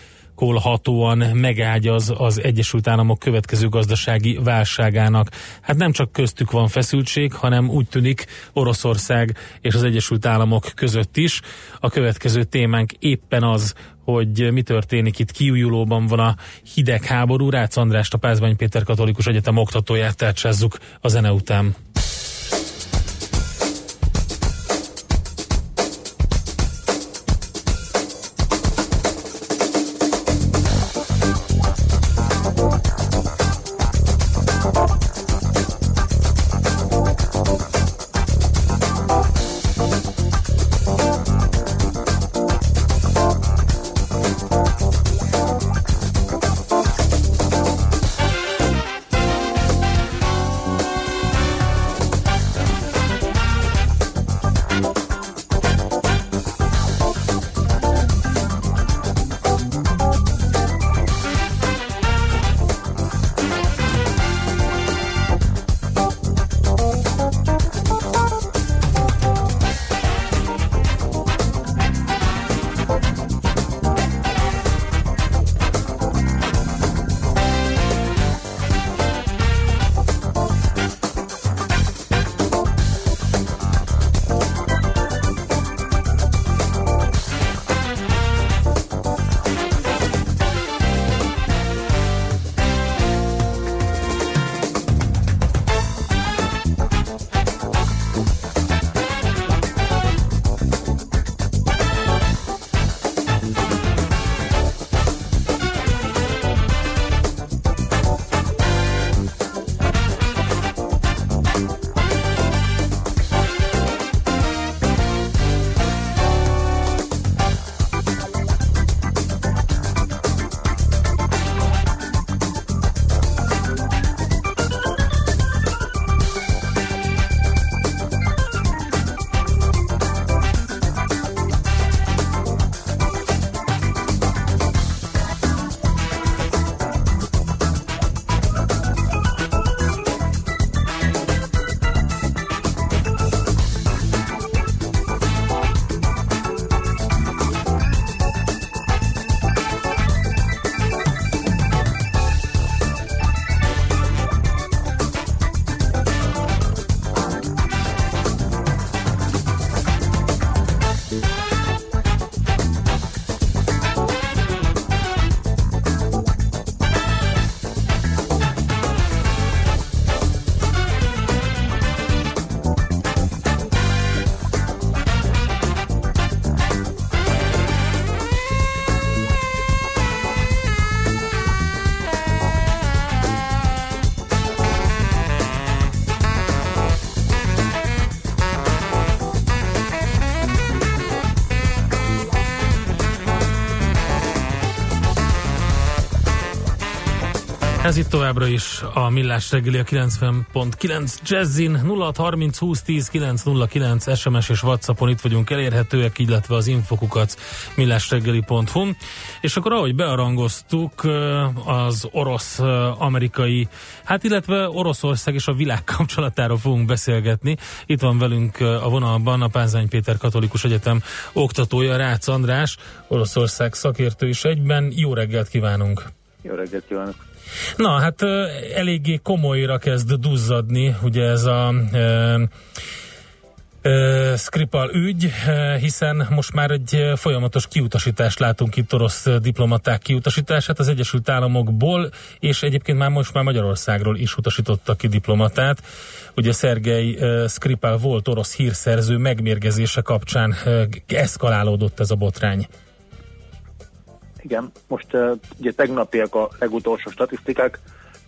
hatóan megágyaz az Egyesült Államok következő gazdasági válságának. Hát nem csak köztük van feszültség, hanem úgy tűnik Oroszország és az Egyesült Államok között is. A következő témánk éppen az, hogy mi történik itt kiújulóban van a hidegháború. Rácz Andrást, a Pázmány Péter Katolikus Egyetem oktatóját tárcsázzuk a zene után. Ez itt továbbra is a Millás reggeli a 90.9 Jazzin 0630 20 10 909 SMS és Whatsappon itt vagyunk elérhetőek, illetve az infokukat millásreggeli.hu és akkor ahogy bearangoztuk az orosz-amerikai, hát illetve Oroszország és a világ kapcsolatáról fogunk beszélgetni. Itt van velünk a vonalban a Pánzány Péter Katolikus Egyetem oktatója, Rácz András, Oroszország szakértő is egyben. Jó reggelt kívánunk! Jó reggelt kívánok! Na, hát eléggé komolyra kezd duzzadni, ugye ez a e, e, Skripal ügy, hiszen most már egy folyamatos kiutasítást látunk itt orosz diplomaták kiutasítását az Egyesült Államokból, és egyébként már most már Magyarországról is utasítottak ki diplomatát. Ugye Szergei Skripal volt orosz hírszerző megmérgezése kapcsán eszkalálódott ez a botrány. Igen, most ugye tegnapiak a legutolsó statisztikák.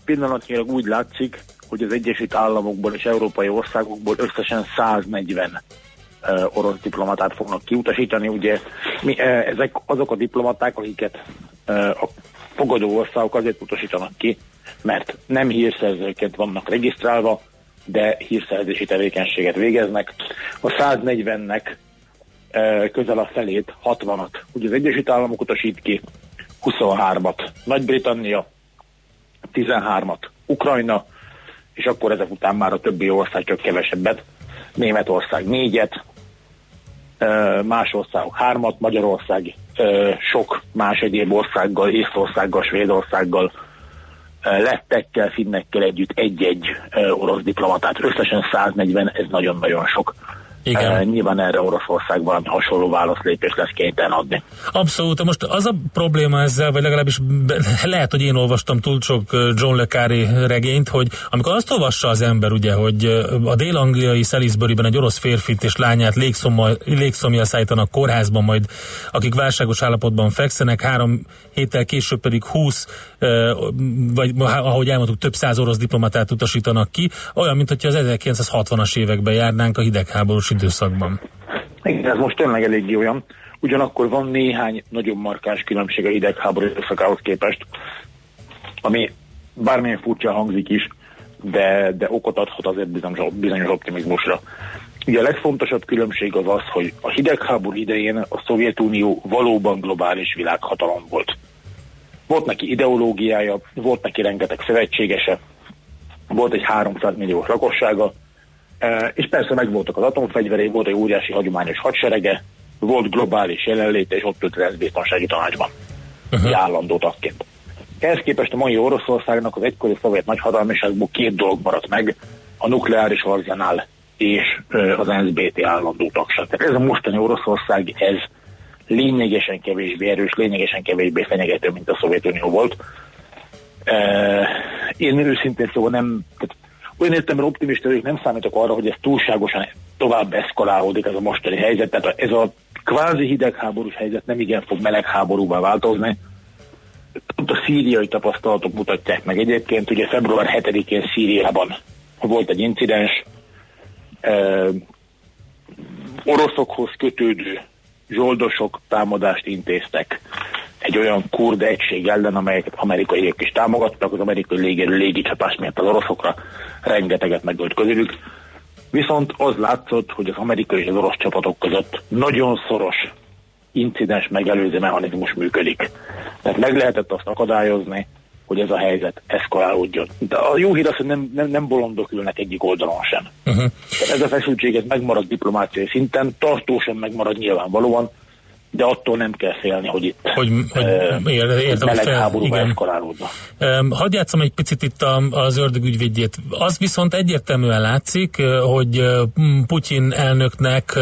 Pillanatnyilag úgy látszik, hogy az Egyesült Államokból és európai országokból összesen 140 uh, orosz diplomatát fognak kiutasítani. Ugye mi, ezek azok a diplomaták, akiket a fogadó országok azért utasítanak ki, mert nem hírszerzőket vannak regisztrálva, de hírszerzési tevékenységet végeznek. A 140-nek közel a felét, 60-at. Ugye az Egyesült Államok utasít ki 23-at, Nagy-Britannia 13-at, Ukrajna, és akkor ezek után már a többi ország csak kevesebbet, Németország négyet, más országok hármat, Magyarország sok más egyéb országgal, Észországgal, Svédországgal, lettekkel, finnekkel együtt egy-egy orosz diplomatát. Összesen 140, ez nagyon-nagyon sok. Igen. Uh, nyilván erre Oroszország valami hasonló válaszlépés lesz kénytelen adni. Abszolút. Most az a probléma ezzel, vagy legalábbis lehet, hogy én olvastam túl sok John Le Carré regényt, hogy amikor azt olvassa az ember, ugye, hogy a dél-angliai Salisbury-ben egy orosz férfit és lányát légszomja szállítanak kórházban, majd akik válságos állapotban fekszenek, három héttel később pedig 20, vagy ahogy elmondtuk, több száz orosz diplomatát utasítanak ki, olyan, mint hogyha az 1960-as években járnánk a hidegháborús időszakban. Igen, ez most tényleg eléggé olyan. Ugyanakkor van néhány nagyon markáns különbség a hidegháború időszakához képest, ami bármilyen furcsa hangzik is, de, de okot adhat azért bizonyos, bizonyos optimizmusra. Ugye a legfontosabb különbség az az, hogy a hidegháború idején a Szovjetunió valóban globális világhatalom volt. Volt neki ideológiája, volt neki rengeteg szövetségese, volt egy 300 millió lakossága, és persze megvoltak az atomfegyverei, volt egy óriási hagyományos hadserege, volt globális jelenléte, és ott ült az biztonsági tanácsban, uh-huh. állandó tagként. Ehhez képest a mai Oroszországnak az egykori szovjet nagyhatalmiságból két dolog maradt meg, a nukleáris arzenál és az NSBT állandó tagság. Tehát ez a mostani Oroszország, ez lényegesen kevésbé erős, lényegesen kevésbé fenyegető, mint a Szovjetunió volt. Én őszintén szóval nem, tehát olyan értelemben optimista vagyok, nem számítok arra, hogy ez túlságosan tovább eszkalálódik ez a mostani helyzet. Tehát ez a kvázi hidegháborús helyzet nem igen fog melegháborúvá változni. Pont a szíriai tapasztalatok mutatják meg egyébként, ugye február 7-én Szíriában volt egy incidens, oroszokhoz kötődő zsoldosok támadást intéztek egy olyan kurd egység ellen, amelyeket amerikaiak is támogattak, az amerikai légierő légicsapás miatt az oroszokra rengeteget megölt közülük. Viszont az látszott, hogy az amerikai és az orosz csapatok között nagyon szoros incidens megelőző mechanizmus működik. Tehát meg lehetett azt akadályozni, hogy ez a helyzet eszkalálódjon. De a jó hír az, hogy nem, nem, nem bolondok ülnek egyik oldalon sem. Uh-huh. ez a feszültség ez megmarad diplomáciai szinten, tartósan megmarad nyilvánvalóan, de attól nem kell félni, hogy itt hogy, hogy értem, melegháborúba eszkalálódna. Hadd játszom egy picit itt az ördög ügyvédjét. Az viszont egyértelműen látszik, hogy Putyin elnöknek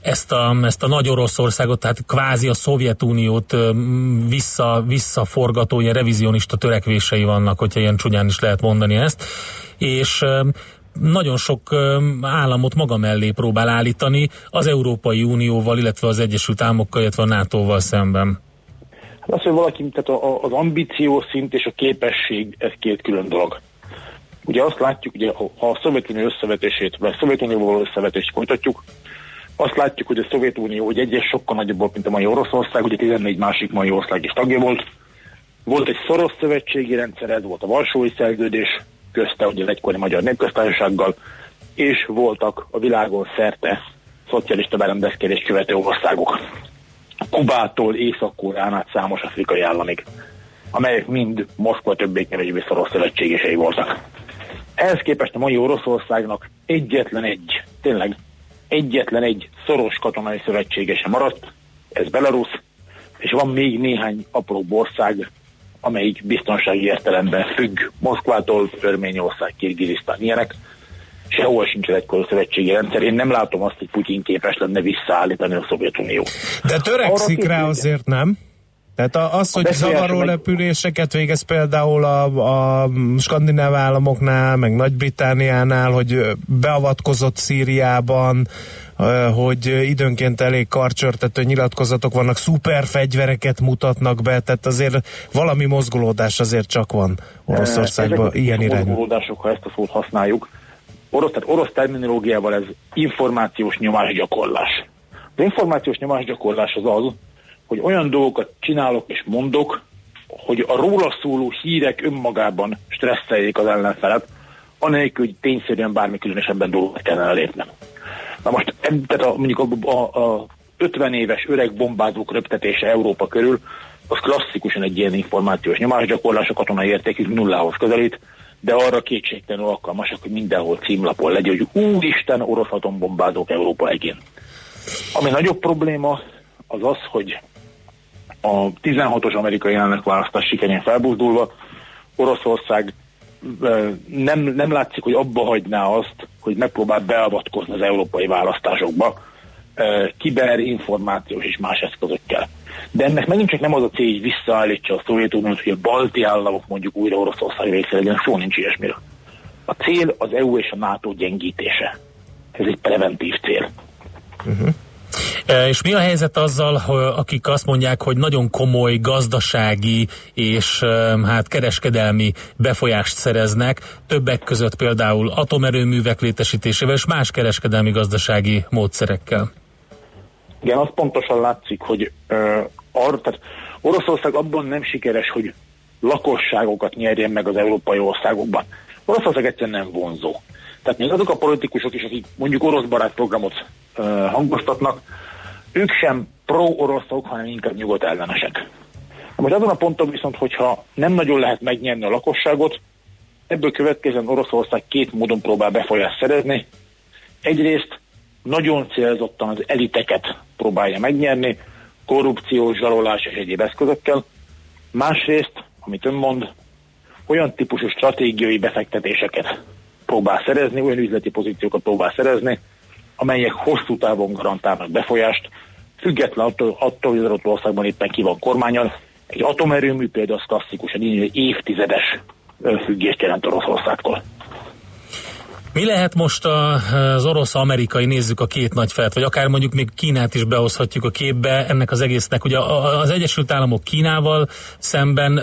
ezt a, ezt a nagy Oroszországot, tehát kvázi a Szovjetuniót vissza, visszaforgató, ilyen revizionista törekvései vannak, hogyha ilyen csúnyán is lehet mondani ezt, és nagyon sok államot maga mellé próbál állítani az Európai Unióval, illetve az Egyesült Államokkal, illetve a NATO-val szemben. Hát az, hogy valaki, tehát az ambíció szint és a képesség, ez két külön dolog. Ugye azt látjuk, ugye, ha a Szovjetunió összevetését, vagy a Szovjetunióval összevetést folytatjuk, azt látjuk, hogy a Szovjetunió, hogy egyes sokkal nagyobb volt, mint a mai Oroszország, ugye 14 másik mai ország is tagja volt, Volt egy szoros szövetségi rendszer, ez volt a Varsói Szerződés közte, ugye az egykori Magyar Népköztársasággal, és voltak a világon szerte szocialista berendezkedés követő országok. Kubától Észak-Koreán át számos afrikai államig, amelyek mind Moszkva többé-kevésbé szoros szövetségesei voltak. Ehhez képest a mai Oroszországnak egyetlen egy, tényleg egyetlen egy szoros katonai szövetségese maradt, ez Belarus, és van még néhány apró ország, amelyik biztonsági értelemben függ Moszkvától, Örményország, Kirgizisztán, ilyenek. Sehol sincs egy szövetségi rendszer. Én nem látom azt, hogy Putyin képes lenne visszaállítani a Szovjetunió. De törekszik rá azért, nem? Tehát az, hogy zavaró meg... repüléseket végez például a, a skandináv államoknál, meg Nagy-Britániánál, hogy beavatkozott Szíriában, hogy időnként elég karcsörtető nyilatkozatok vannak, szuper fegyvereket mutatnak be, tehát azért valami mozgolódás azért csak van Oroszországban Ezek ilyen irányú. Mozgolódások, ha ezt a szót használjuk, orosz, tehát orosz terminológiával ez információs nyomásgyakorlás. Az információs nyomásgyakorlás az az, hogy olyan dolgokat csinálok és mondok, hogy a róla szóló hírek önmagában stresszeljék az ellenfelet, anélkül, hogy tényszerűen bármi különösebben dolgot kellene lépnem. Na most, tehát a, mondjuk a, a, a 50 éves öreg bombázók röptetése Európa körül, az klasszikusan egy ilyen információs nyomásgyakorlás, a katonai értékük nullához közelít, de arra kétségtelenül alkalmasak, hogy mindenhol címlapon legyen, hogy úristen, orosz atombombázók Európa egén. Ami nagyobb probléma, az az, hogy a 16-os amerikai elnökválasztás sikerén felbuzdulva Oroszország nem, nem látszik, hogy abba hagyná azt, hogy megpróbál beavatkozni az európai választásokba kiber, információs és más eszközökkel. De ennek megint csak nem az a cél, hogy visszaállítsa a Szovjetuniót, hogy a balti államok mondjuk újra Oroszország része legyen, szó nincs ilyesmire. A cél az EU és a NATO gyengítése. Ez egy preventív cél. Uh-huh. És mi a helyzet azzal, akik azt mondják, hogy nagyon komoly gazdasági és hát kereskedelmi befolyást szereznek, többek között például atomerőművek létesítésével és más kereskedelmi gazdasági módszerekkel? Igen, az pontosan látszik, hogy uh, ar, tehát Oroszország abban nem sikeres, hogy lakosságokat nyerjen meg az európai országokban. Oroszország egyszerűen nem vonzó. Tehát még azok a politikusok is, akik mondjuk orosz barát programot uh, hangoztatnak, ők sem pro-oroszok, hanem inkább nyugodt ellenesek. Most azon a ponton viszont, hogyha nem nagyon lehet megnyerni a lakosságot, ebből következően Oroszország két módon próbál befolyást szerezni. Egyrészt nagyon célzottan az eliteket próbálja megnyerni, korrupciós, zsarolás és egyéb eszközökkel. Másrészt, amit ön mond, olyan típusú stratégiai befektetéseket próbál szerezni, olyan üzleti pozíciókat próbál szerezni, amelyek hosszú távon garantálnak befolyást, független attól, attól hogy az adott országban éppen ki van kormányon. Egy atomerőmű például az klasszikusan így évtizedes függést jelent Oroszországtól. Mi lehet most az orosz-amerikai, nézzük a két nagy felet, vagy akár mondjuk még Kínát is behozhatjuk a képbe ennek az egésznek. Ugye az Egyesült Államok Kínával szemben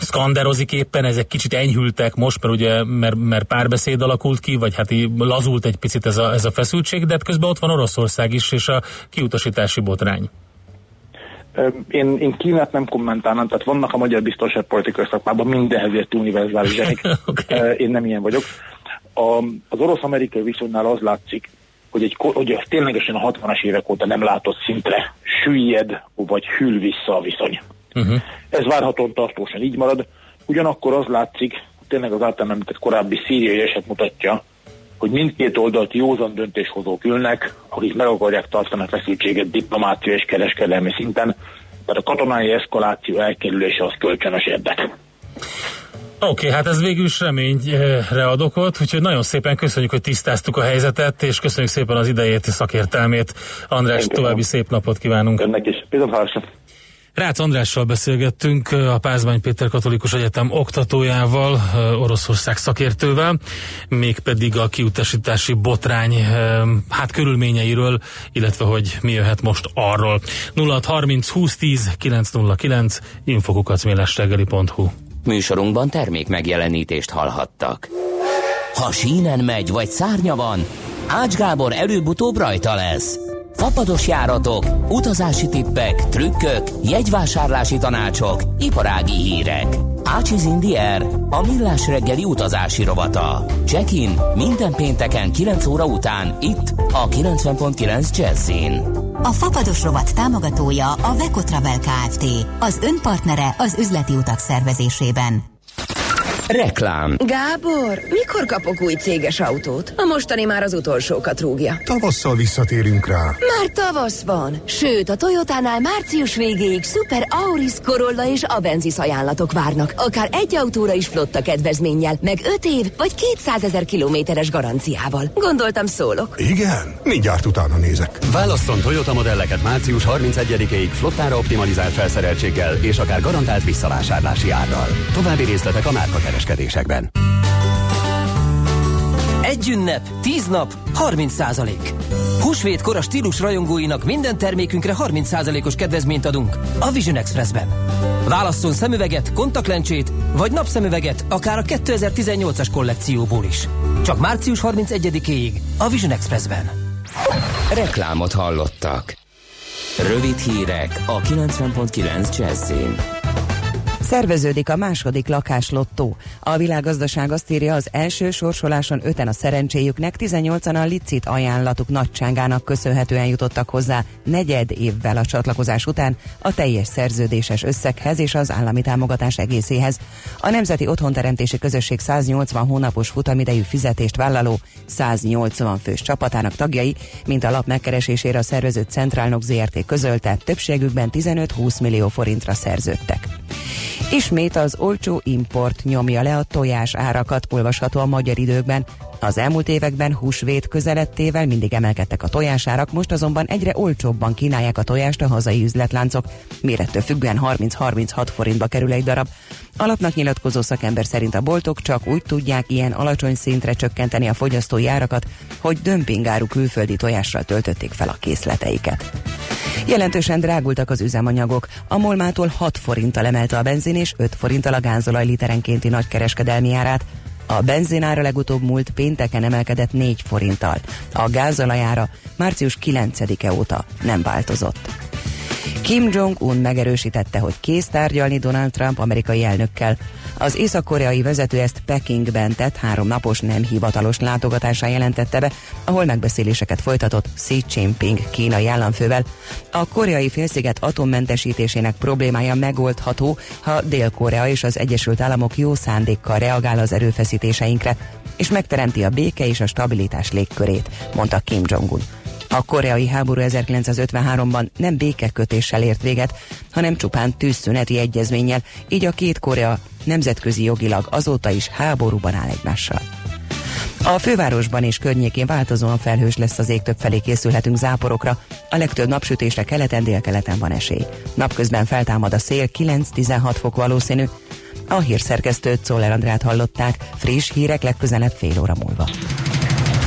szkanderozik éppen, ezek kicsit enyhültek most, mert ugye mert, mert párbeszéd alakult ki, vagy hát lazult egy picit ez a, ez a feszültség, de hát közben ott van Oroszország is, és a kiutasítási botrány. Én, én Kínát nem kommentálnám, tehát vannak a magyar biztonságpolitikai szakmában mindenhez ért univerzális zenék. okay. Én nem ilyen vagyok. A, az orosz-amerikai viszonynál az látszik, hogy, egy, hogy ténylegesen a 60-as évek óta nem látott szintre süllyed, vagy hűl vissza a viszony. Uh-huh. Ez várhatóan tartósan így marad. Ugyanakkor az látszik, tényleg az általán említett korábbi szíriai eset mutatja, hogy mindkét oldalt józan döntéshozók ülnek, akik meg akarják tartani a feszültséget diplomácia és kereskedelmi szinten, tehát a katonai eszkaláció elkerülése az kölcsönös érdek. Oké, okay, hát ez végül is reményre ad okot, úgyhogy nagyon szépen köszönjük, hogy tisztáztuk a helyzetet, és köszönjük szépen az idejét, szakértelmét. András, további szép napot kívánunk. Önnek is. Bizony, Rácz Andrással beszélgettünk, a Pázmány Péter Katolikus Egyetem oktatójával, Oroszország szakértővel, mégpedig a kiutasítási botrány hát körülményeiről, illetve hogy mi jöhet most arról. 0630 2010 909 infokukacmélestegeli.hu Műsorunkban termék megjelenítést hallhattak. Ha sínen megy, vagy szárnya van, Ács Gábor előbb-utóbb rajta lesz Fapados járatok, utazási tippek, trükkök, jegyvásárlási tanácsok, iparági hírek. Ácsiz Indier, a millás reggeli utazási rovata. Check-in minden pénteken 9 óra után itt a 90.9 Jazzin. A Fapados rovat támogatója a Vekotravel Kft. Az önpartnere az üzleti utak szervezésében. Reklám. Gábor, mikor kapok új céges autót? A mostani már az utolsókat rúgja. Tavasszal visszatérünk rá. Már tavasz van. Sőt, a Toyotánál március végéig Super Auris, Corolla és Avensis ajánlatok várnak. Akár egy autóra is flotta kedvezménnyel, meg 5 év vagy 200 ezer kilométeres garanciával. Gondoltam szólok. Igen? Mindjárt utána nézek. Válasszon Toyota modelleket március 31-ig flottára optimalizált felszereltséggel és akár garantált visszavásárlási árral. További részletek a márka kereskedésekben. Egy ünnep, tíz nap, 30 százalék. Húsvétkor a stílus rajongóinak minden termékünkre 30 százalékos kedvezményt adunk a Vision Expressben. Válasszon szemüveget, kontaktlencsét vagy napszemüveget akár a 2018-as kollekcióból is. Csak március 31-éig a Vision Expressben. Reklámot hallottak. Rövid hírek a 90.9 Jazzin. Szerveződik a második lakáslottó. A világgazdaság azt írja, az első sorsoláson öten a szerencséjüknek, 18-an a licit ajánlatuk nagyságának köszönhetően jutottak hozzá negyed évvel a csatlakozás után a teljes szerződéses összeghez és az állami támogatás egészéhez. A Nemzeti Otthonteremtési Közösség 180 hónapos futamidejű fizetést vállaló 180 fős csapatának tagjai, mint a lap megkeresésére a szervezőt Centrálnok ZRT közölte, többségükben 15-20 millió forintra szerződtek. Ismét az olcsó import nyomja le a tojás árakat, olvasható a magyar időkben. Az elmúlt években húsvét közelettével mindig emelkedtek a tojásárak, most azonban egyre olcsóbban kínálják a tojást a hazai üzletláncok. Mérettől függően 30-36 forintba kerül egy darab. Alapnak nyilatkozó szakember szerint a boltok csak úgy tudják ilyen alacsony szintre csökkenteni a fogyasztói árakat, hogy dömpingáru külföldi tojással töltötték fel a készleteiket. Jelentősen drágultak az üzemanyagok. A Molmától 6 forinttal emelte a benzin és 5 forinttal a gázolaj literenkénti nagykereskedelmi árát. A benzinára legutóbb múlt pénteken emelkedett 4 forinttal. A gázolajára március 9-e óta nem változott. Kim Jong-un megerősítette, hogy kész tárgyalni Donald Trump amerikai elnökkel. Az észak-koreai vezető ezt Pekingben tett három napos nem hivatalos látogatásán jelentette be, ahol megbeszéléseket folytatott Xi Jinping kínai államfővel. A koreai félsziget atommentesítésének problémája megoldható, ha Dél-Korea és az Egyesült Államok jó szándékkal reagál az erőfeszítéseinkre, és megteremti a béke és a stabilitás légkörét, mondta Kim Jong-un. A koreai háború 1953-ban nem békekötéssel ért véget, hanem csupán tűzszüneti egyezménnyel, így a két Korea nemzetközi jogilag azóta is háborúban áll egymással. A fővárosban és környékén változóan felhős lesz az ég, több felé készülhetünk záporokra. A legtöbb napsütésre keleten délkeleten van esély. Napközben feltámad a szél, 9-16 fok valószínű. A hírszerkesztőt Czoller Andrát hallották, friss hírek legközelebb fél óra múlva.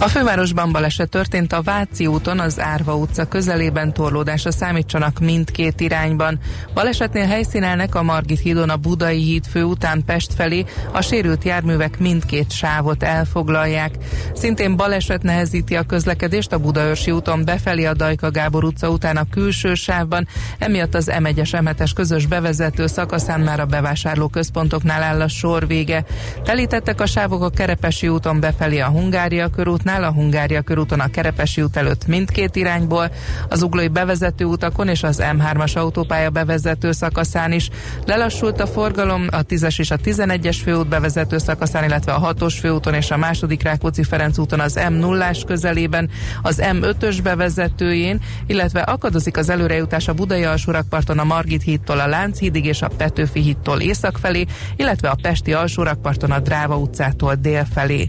a fővárosban baleset történt a Váci úton, az Árva utca közelében torlódásra számítsanak mindkét irányban. Balesetnél helyszínelnek a Margit hídon a Budai híd fő után Pest felé, a sérült járművek mindkét sávot elfoglalják. Szintén baleset nehezíti a közlekedést a Budaörsi úton befelé a Dajka Gábor utca után a külső sávban, emiatt az M1-es m közös bevezető szakaszán már a bevásárló központoknál áll a sor vége. Telítettek a sávok a Kerepesi úton befelé a Hungária körút útnál, a Hungária körúton a Kerepesi út előtt mindkét irányból, az uglói bevezető utakon és az M3-as autópálya bevezető szakaszán is. Lelassult a forgalom a 10-es és a 11-es főút bevezető szakaszán, illetve a 6-os főúton és a második Rákóczi-Ferenc úton az M0-ás közelében, az M5-ös bevezetőjén, illetve akadozik az előrejutás a Budai alsórakparton a Margit hídtól a Lánchídig és a Petőfi hídtól észak felé, illetve a Pesti alsórakparton a Dráva utcától dél felé.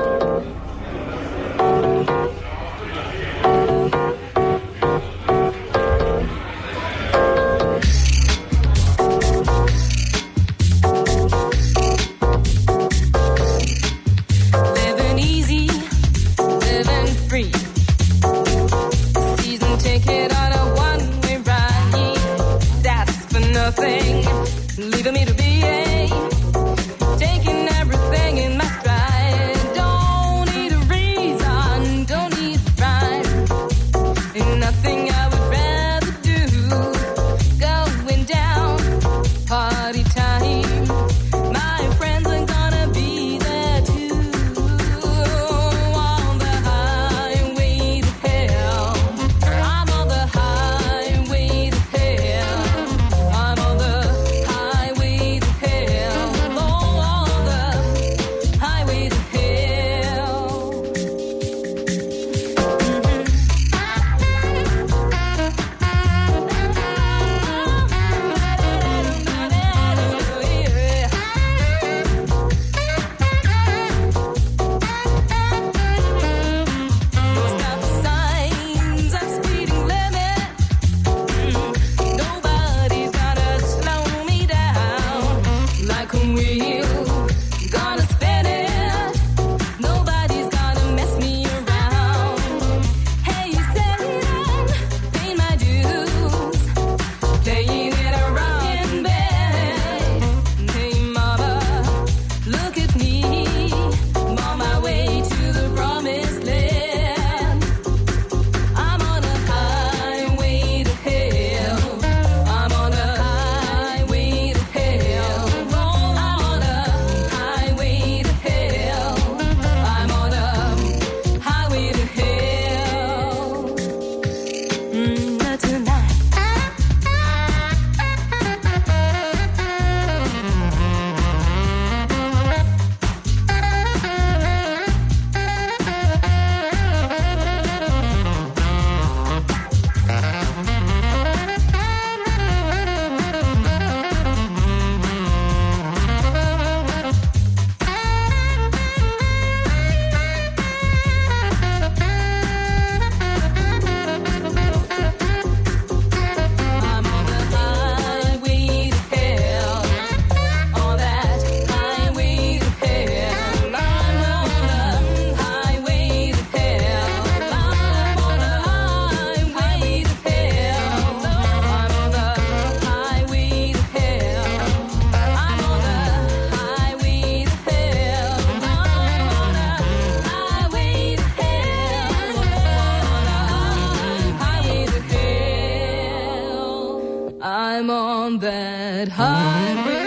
That highway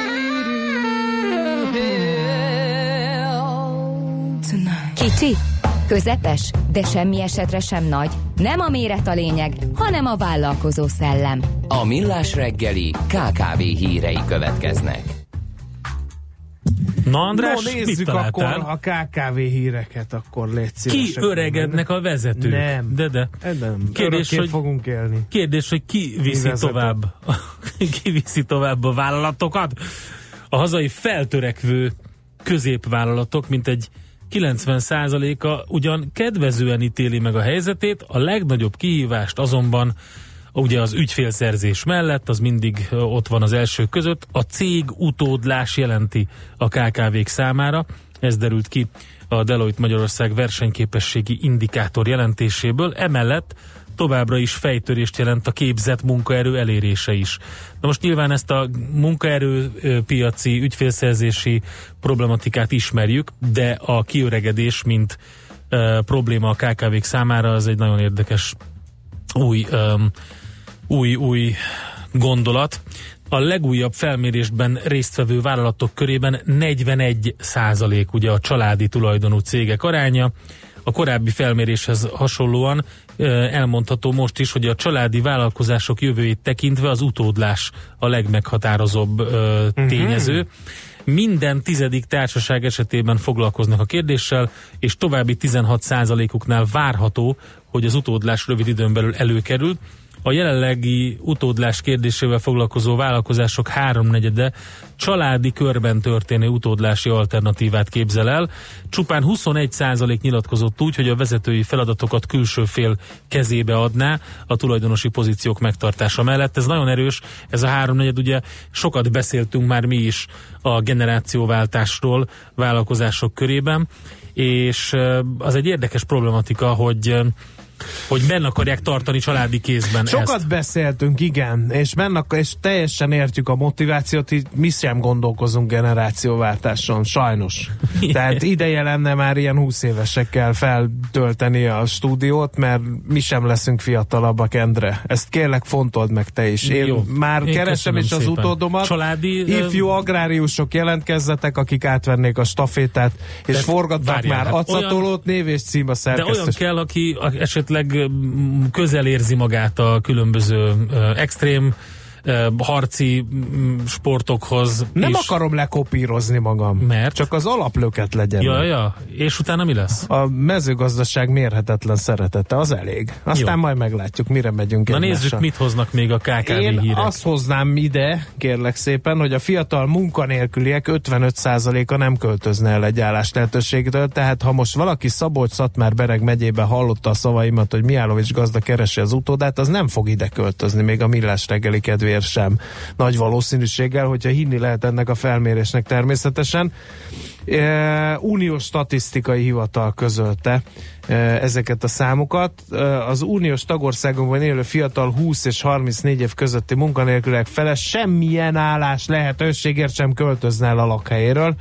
to hell tonight. Kicsi, közepes, de semmi esetre sem nagy. Nem a méret a lényeg, hanem a vállalkozó szellem. A Millás reggeli KKV hírei következnek. Na András, no, mit nézzük akkor találtál? a KKV híreket, akkor légy Ki öregednek a vezetők? Nem. De, de. Nem, Kérdés, hogy, fogunk élni. kérdés, hogy ki viszi tovább, ki viszi tovább a vállalatokat? A hazai feltörekvő középvállalatok, mint egy 90%-a ugyan kedvezően ítéli meg a helyzetét, a legnagyobb kihívást azonban ugye az ügyfélszerzés mellett, az mindig ott van az elsők között, a cég utódlás jelenti a KKV-k számára. Ez derült ki a Deloitte Magyarország versenyképességi indikátor jelentéséből. Emellett továbbra is fejtörést jelent a képzett munkaerő elérése is. Na most nyilván ezt a munkaerőpiaci, ügyfélszerzési problematikát ismerjük, de a kiöregedés, mint uh, probléma a KKV-k számára, az egy nagyon érdekes új, um, új, új gondolat. A legújabb felmérésben résztvevő vállalatok körében 41 százalék ugye a családi tulajdonú cégek aránya. A korábbi felméréshez hasonlóan elmondható most is, hogy a családi vállalkozások jövőjét tekintve az utódlás a legmeghatározóbb ö, tényező. Minden tizedik társaság esetében foglalkoznak a kérdéssel, és további 16%-uknál várható, hogy az utódlás rövid időn belül előkerül. A jelenlegi utódlás kérdésével foglalkozó vállalkozások háromnegyede családi körben történő utódlási alternatívát képzel el. Csupán 21% nyilatkozott úgy, hogy a vezetői feladatokat külső fél kezébe adná a tulajdonosi pozíciók megtartása mellett. Ez nagyon erős, ez a háromnegyed, ugye sokat beszéltünk már mi is a generációváltásról vállalkozások körében, és az egy érdekes problematika, hogy hogy benne akarják tartani családi kézben Sokat ezt. beszéltünk, igen, és benne, és teljesen értjük a motivációt, így mi sem gondolkozunk generációváltáson, sajnos. Tehát ideje lenne már ilyen 20 évesekkel feltölteni a stúdiót, mert mi sem leszünk fiatalabbak, Endre. Ezt kérlek fontold meg te is. Én Jó. már Én keresem is az utódomat. Családi, Ifjú agráriusok jelentkezzetek, akik átvennék a stafétát, és De forgatnak már hát acatolót, név és cím a De szerkesztő. olyan kell, aki a- esetleg mm, közel érzi magát a különböző extrém harci mm, sportokhoz. Nem és, akarom lekopírozni magam. Mert? Csak az alaplöket legyen. Ja, ja. És utána mi lesz? A mezőgazdaság mérhetetlen szeretete, az elég. Aztán Jó. majd meglátjuk, mire megyünk Na egymással. nézzük, mit hoznak még a KKV Én hírek. azt hoznám ide, kérlek szépen, hogy a fiatal munkanélküliek 55%-a nem költözne el egy állás lehetőségtől, tehát ha most valaki Szabolcs-Szatmár Bereg megyében hallotta a szavaimat, hogy Miálovics gazda keresi az utódát, az nem fog ide költözni, még a millás reggeli kedvéért sem. Nagy valószínűséggel, hogyha hinni lehet ennek a felmérésnek természetesen. E, uniós statisztikai hivatal közölte e, ezeket a számokat. E, az uniós tagországokban élő fiatal 20 és 34 év közötti munkanélkülek fele semmilyen állás lehetőségért sem költözne el a lakhelyéről.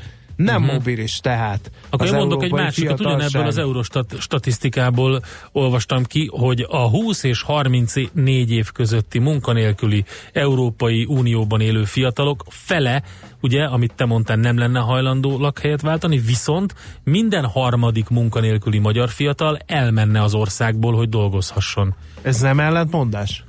Nem Mhm. mobilis tehát. Akkor én mondok egy másikat, ugyanebből az Eurostat statisztikából olvastam ki, hogy a 20 és 34 év közötti munkanélküli Európai Unióban élő fiatalok fele, ugye, amit te mondtál, nem lenne hajlandó lakhelyet váltani, viszont minden harmadik munkanélküli magyar fiatal elmenne az országból, hogy dolgozhasson. Ez nem ellentmondás?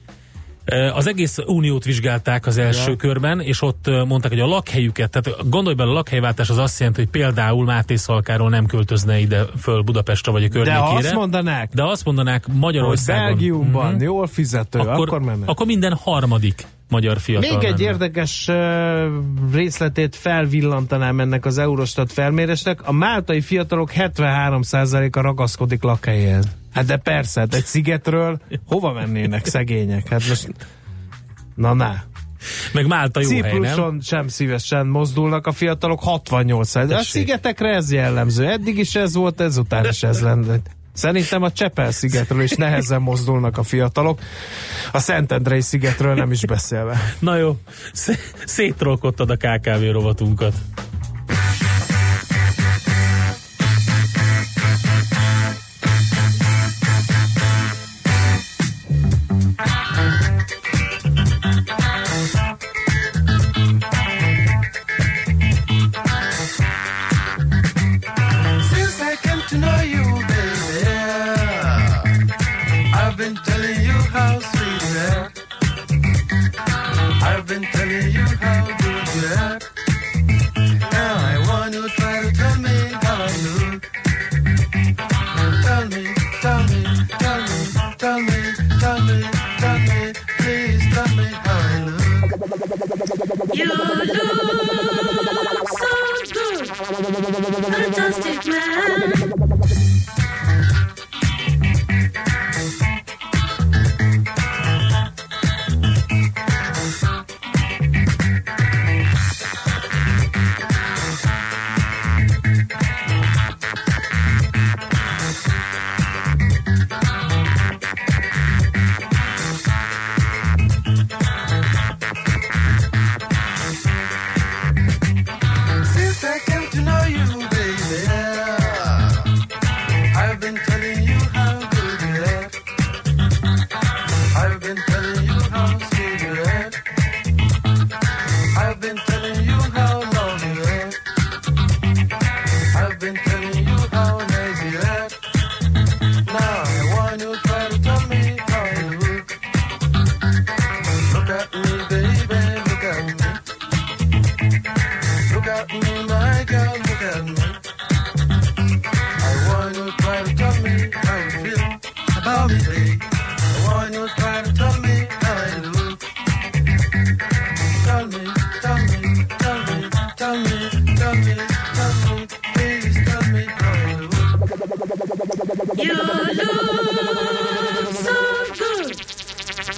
Az egész uniót vizsgálták az első Ja. körben, és ott mondták, hogy a lakhelyüket, tehát gondolj bele, a lakhelyváltás az azt jelenti, hogy például Máté Szalkáról nem költözne ide föl Budapestre vagy a De környékére. ha azt mondanák, De azt mondanák hogy Magyarországon. Belgiumban Mhm. jól fizető, akkor, akkor, akkor minden harmadik magyar fiatal Még egy menne. érdekes részletét felvillantanám ennek az Eurostat felmérésnek. A máltai fiatalok 73%-a ragaszkodik lakhelyéhez. Hát de persze, hát egy szigetről hova mennének szegények? Hát most... Na, na. Meg Málta jó hely, Cipruson nem? sem szívesen mozdulnak a fiatalok 68 De a szigetekre ez jellemző. Eddig is ez volt, ezután is ez lenne. Szerintem a Csepel-szigetről is nehezen mozdulnak a fiatalok. A Szentendrei szigetről nem is beszélve. Na jó, Szé- szétrolkodtad a KKV rovatunkat.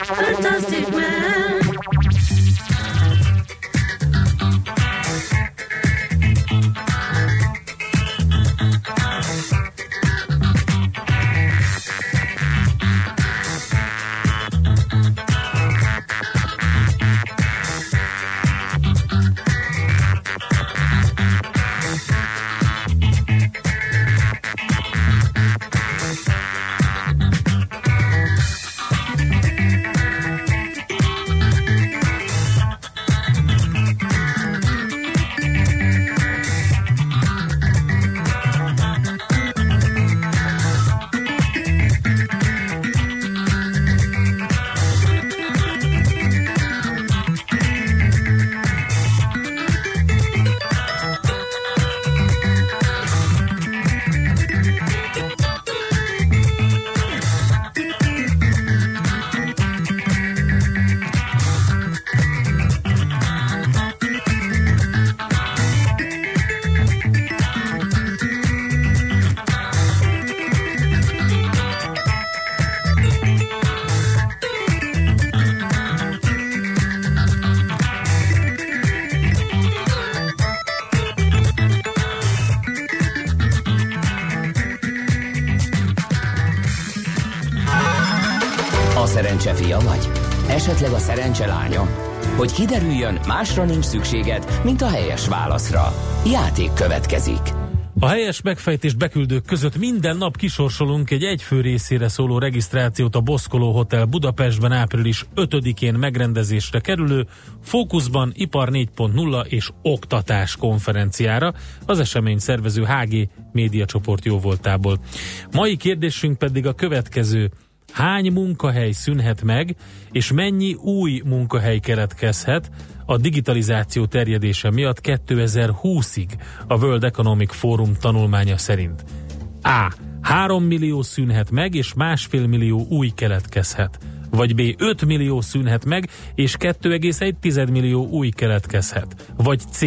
Fantastic man. Kiderüljön, másra nincs szükséged, mint a helyes válaszra. Játék következik. A helyes megfejtést beküldők között minden nap kisorsolunk egy egyfő részére szóló regisztrációt a Boszkoló Hotel Budapestben április 5-én megrendezésre kerülő Fókuszban Ipar 4.0 és Oktatás konferenciára az esemény szervező HG médiacsoport jóvoltából. Mai kérdésünk pedig a következő. Hány munkahely szűnhet meg, és mennyi új munkahely keletkezhet a digitalizáció terjedése miatt 2020-ig a World Economic Forum tanulmánya szerint? A. 3 millió szűnhet meg, és másfél millió új keletkezhet. Vagy B. 5 millió szűnhet meg, és 2,1 millió új keletkezhet. Vagy C.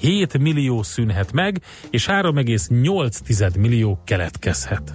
7 millió szűnhet meg, és 3,8 millió keletkezhet.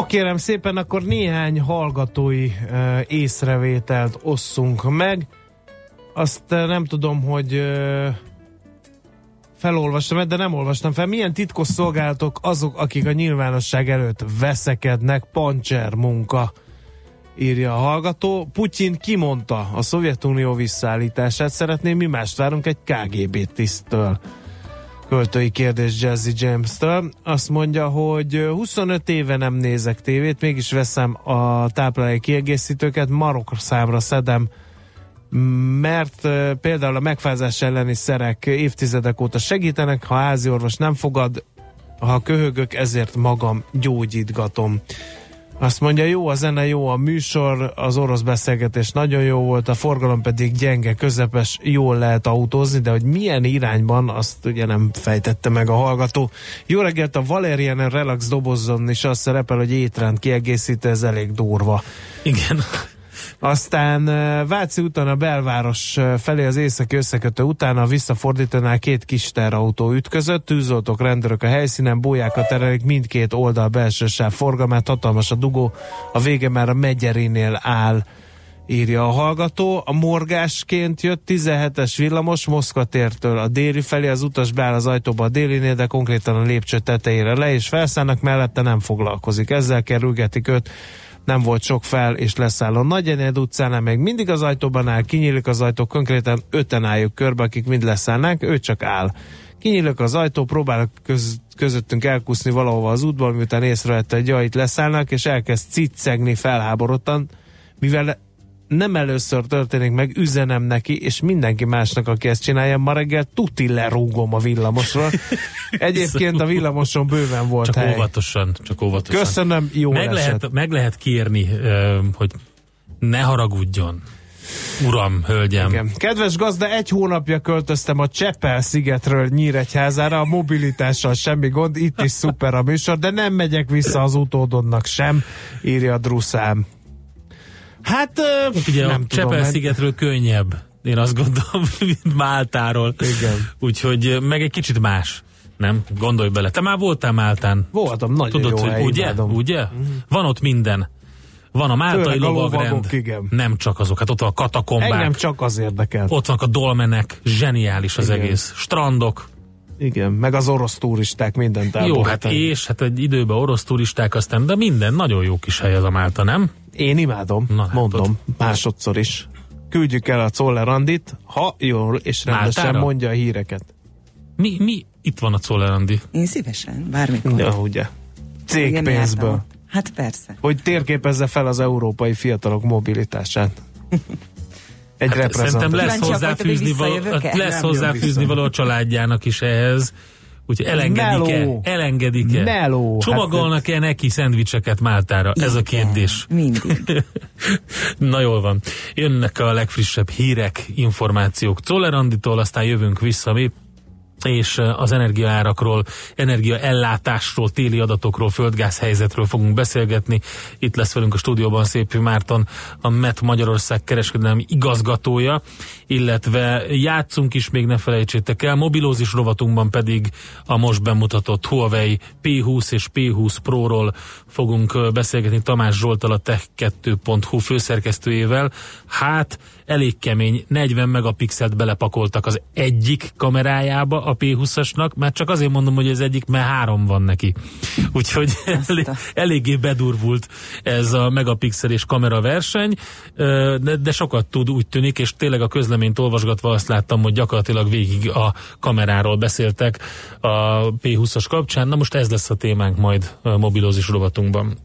No kérem szépen, akkor néhány hallgatói uh, észrevételt osszunk meg. Azt nem tudom, hogy uh, felolvastam, de nem olvastam fel. Milyen titkos szolgálatok azok, akik a nyilvánosság előtt veszekednek, pancser munka, írja a hallgató. Putyin kimondta a Szovjetunió visszaállítását. Szeretném, mi mást várunk egy KGB tisztől költői kérdés Jazzy James-től. Azt mondja, hogy 25 éve nem nézek tévét, mégis veszem a táplálék kiegészítőket, marok számra szedem, mert például a megfázás elleni szerek évtizedek óta segítenek, ha házi orvos nem fogad, ha köhögök, ezért magam gyógyítgatom. Azt mondja, jó a zene, jó a műsor, az orosz beszélgetés nagyon jó volt, a forgalom pedig gyenge, közepes, jól lehet autózni, de hogy milyen irányban, azt ugye nem fejtette meg a hallgató. Jó reggelt, a Valerian Relax dobozzon is az szerepel, hogy étrend kiegészítő, ez elég durva. Igen. Aztán Váci úton a belváros felé az északi összekötő után a visszafordítónál két kis terautó ütközött, tűzoltók, rendőrök a helyszínen, bójákat terelik mindkét oldal belső sáv forgalmát, hatalmas a dugó, a vége már a Megyerinél áll, írja a hallgató. A morgásként jött 17-es villamos Moszkva tértől a déli felé, az utas beáll az ajtóba a délinél, de konkrétan a lépcső tetejére le, és felszállnak mellette nem foglalkozik. Ezzel kerülgetik őt nem volt sok fel és leszáll a Nagyenyed utcánál, meg mindig az ajtóban áll, kinyílik az ajtó, konkrétan öten álljuk körbe, akik mind leszállnak, ő csak áll. Kinyílik az ajtó, próbál köz, közöttünk elkuszni valahova az útból, miután észrevette, hogy jaj, itt leszállnak, és elkezd ciccegni felháborodtan, mivel nem először történik meg, üzenem neki, és mindenki másnak, aki ezt csinálja, ma reggel tuti lerúgom a villamosról. Egyébként a villamoson bőven volt Csak hely. óvatosan, csak óvatosan. Köszönöm, jó meg lehet, meg lehet kérni, hogy ne haragudjon. Uram, hölgyem. Igen. Kedves gazda, egy hónapja költöztem a Csepel szigetről Nyíregyházára, a mobilitással semmi gond, itt is szuper a műsor, de nem megyek vissza az utódodnak sem, írja Druszám. Hát, ö, Ugye nem a tudom, Csepel mert- szigetről könnyebb, én azt gondolom, mint Máltáról. Igen. Úgyhogy meg egy kicsit más. Nem? Gondolj bele. Te már voltál Máltán. Voltam, nagyon Tudod, jó hogy ugye? imádom. Ugye? Van ott minden. Van a Máltai Főleg a lovagrend. lovagok, igen. Nem csak azok, hát ott van a katakombák. Engem csak az érdekel. Ott vannak a dolmenek. Zseniális az Igen. egész. Strandok. Igen, meg az orosz turisták mindent Jó, hát és hát egy időben orosz turisták aztán, de minden nagyon jó kis hely az a Málta, nem? Én imádom, Na, mondom, másodszor is. Küldjük el a Czoller Andit, ha jól és rendesen Máltára? mondja a híreket. Mi, mi itt van a Czoller Én szívesen, bármikor. Ja, ugye. Cégpénzből. Hát persze. Hogy térképezze fel az európai fiatalok mobilitását. Egy Hát szerintem lesz hozzáfűzni, való, visszajövök-e? lesz hozzáfűzni való a családjának is ehhez. Úgyhogy elengedik-e? Elengedik-e? Meló. Csomagolnak-e neki szendvicseket Máltára? Ez a kérdés. Mindig. Na jól van. Jönnek a legfrissebb hírek, információk Czoller Anditól, aztán jövünk vissza mi és az energiaárakról, energiaellátásról, téli adatokról, földgáz helyzetről fogunk beszélgetni. Itt lesz velünk a stúdióban Szépű Márton, a MET Magyarország kereskedelmi igazgatója, illetve játszunk is, még ne felejtsétek el, mobilózis rovatunkban pedig a most bemutatott Huawei P20 és P20 Pro-ról fogunk beszélgetni Tamás Zsoltal, a tech2.hu főszerkesztőjével. Hát, elég kemény, 40 megapixelt belepakoltak az egyik kamerájába a P20-asnak, mert csak azért mondom, hogy az egyik, mert három van neki. Úgyhogy elég, eléggé bedurvult ez a megapixel és kamera verseny, de, de sokat tud úgy tűnik, és tényleg a közleményt olvasgatva azt láttam, hogy gyakorlatilag végig a kameráról beszéltek a P20-as kapcsán. Na most ez lesz a témánk majd mobilózis rovatunkban.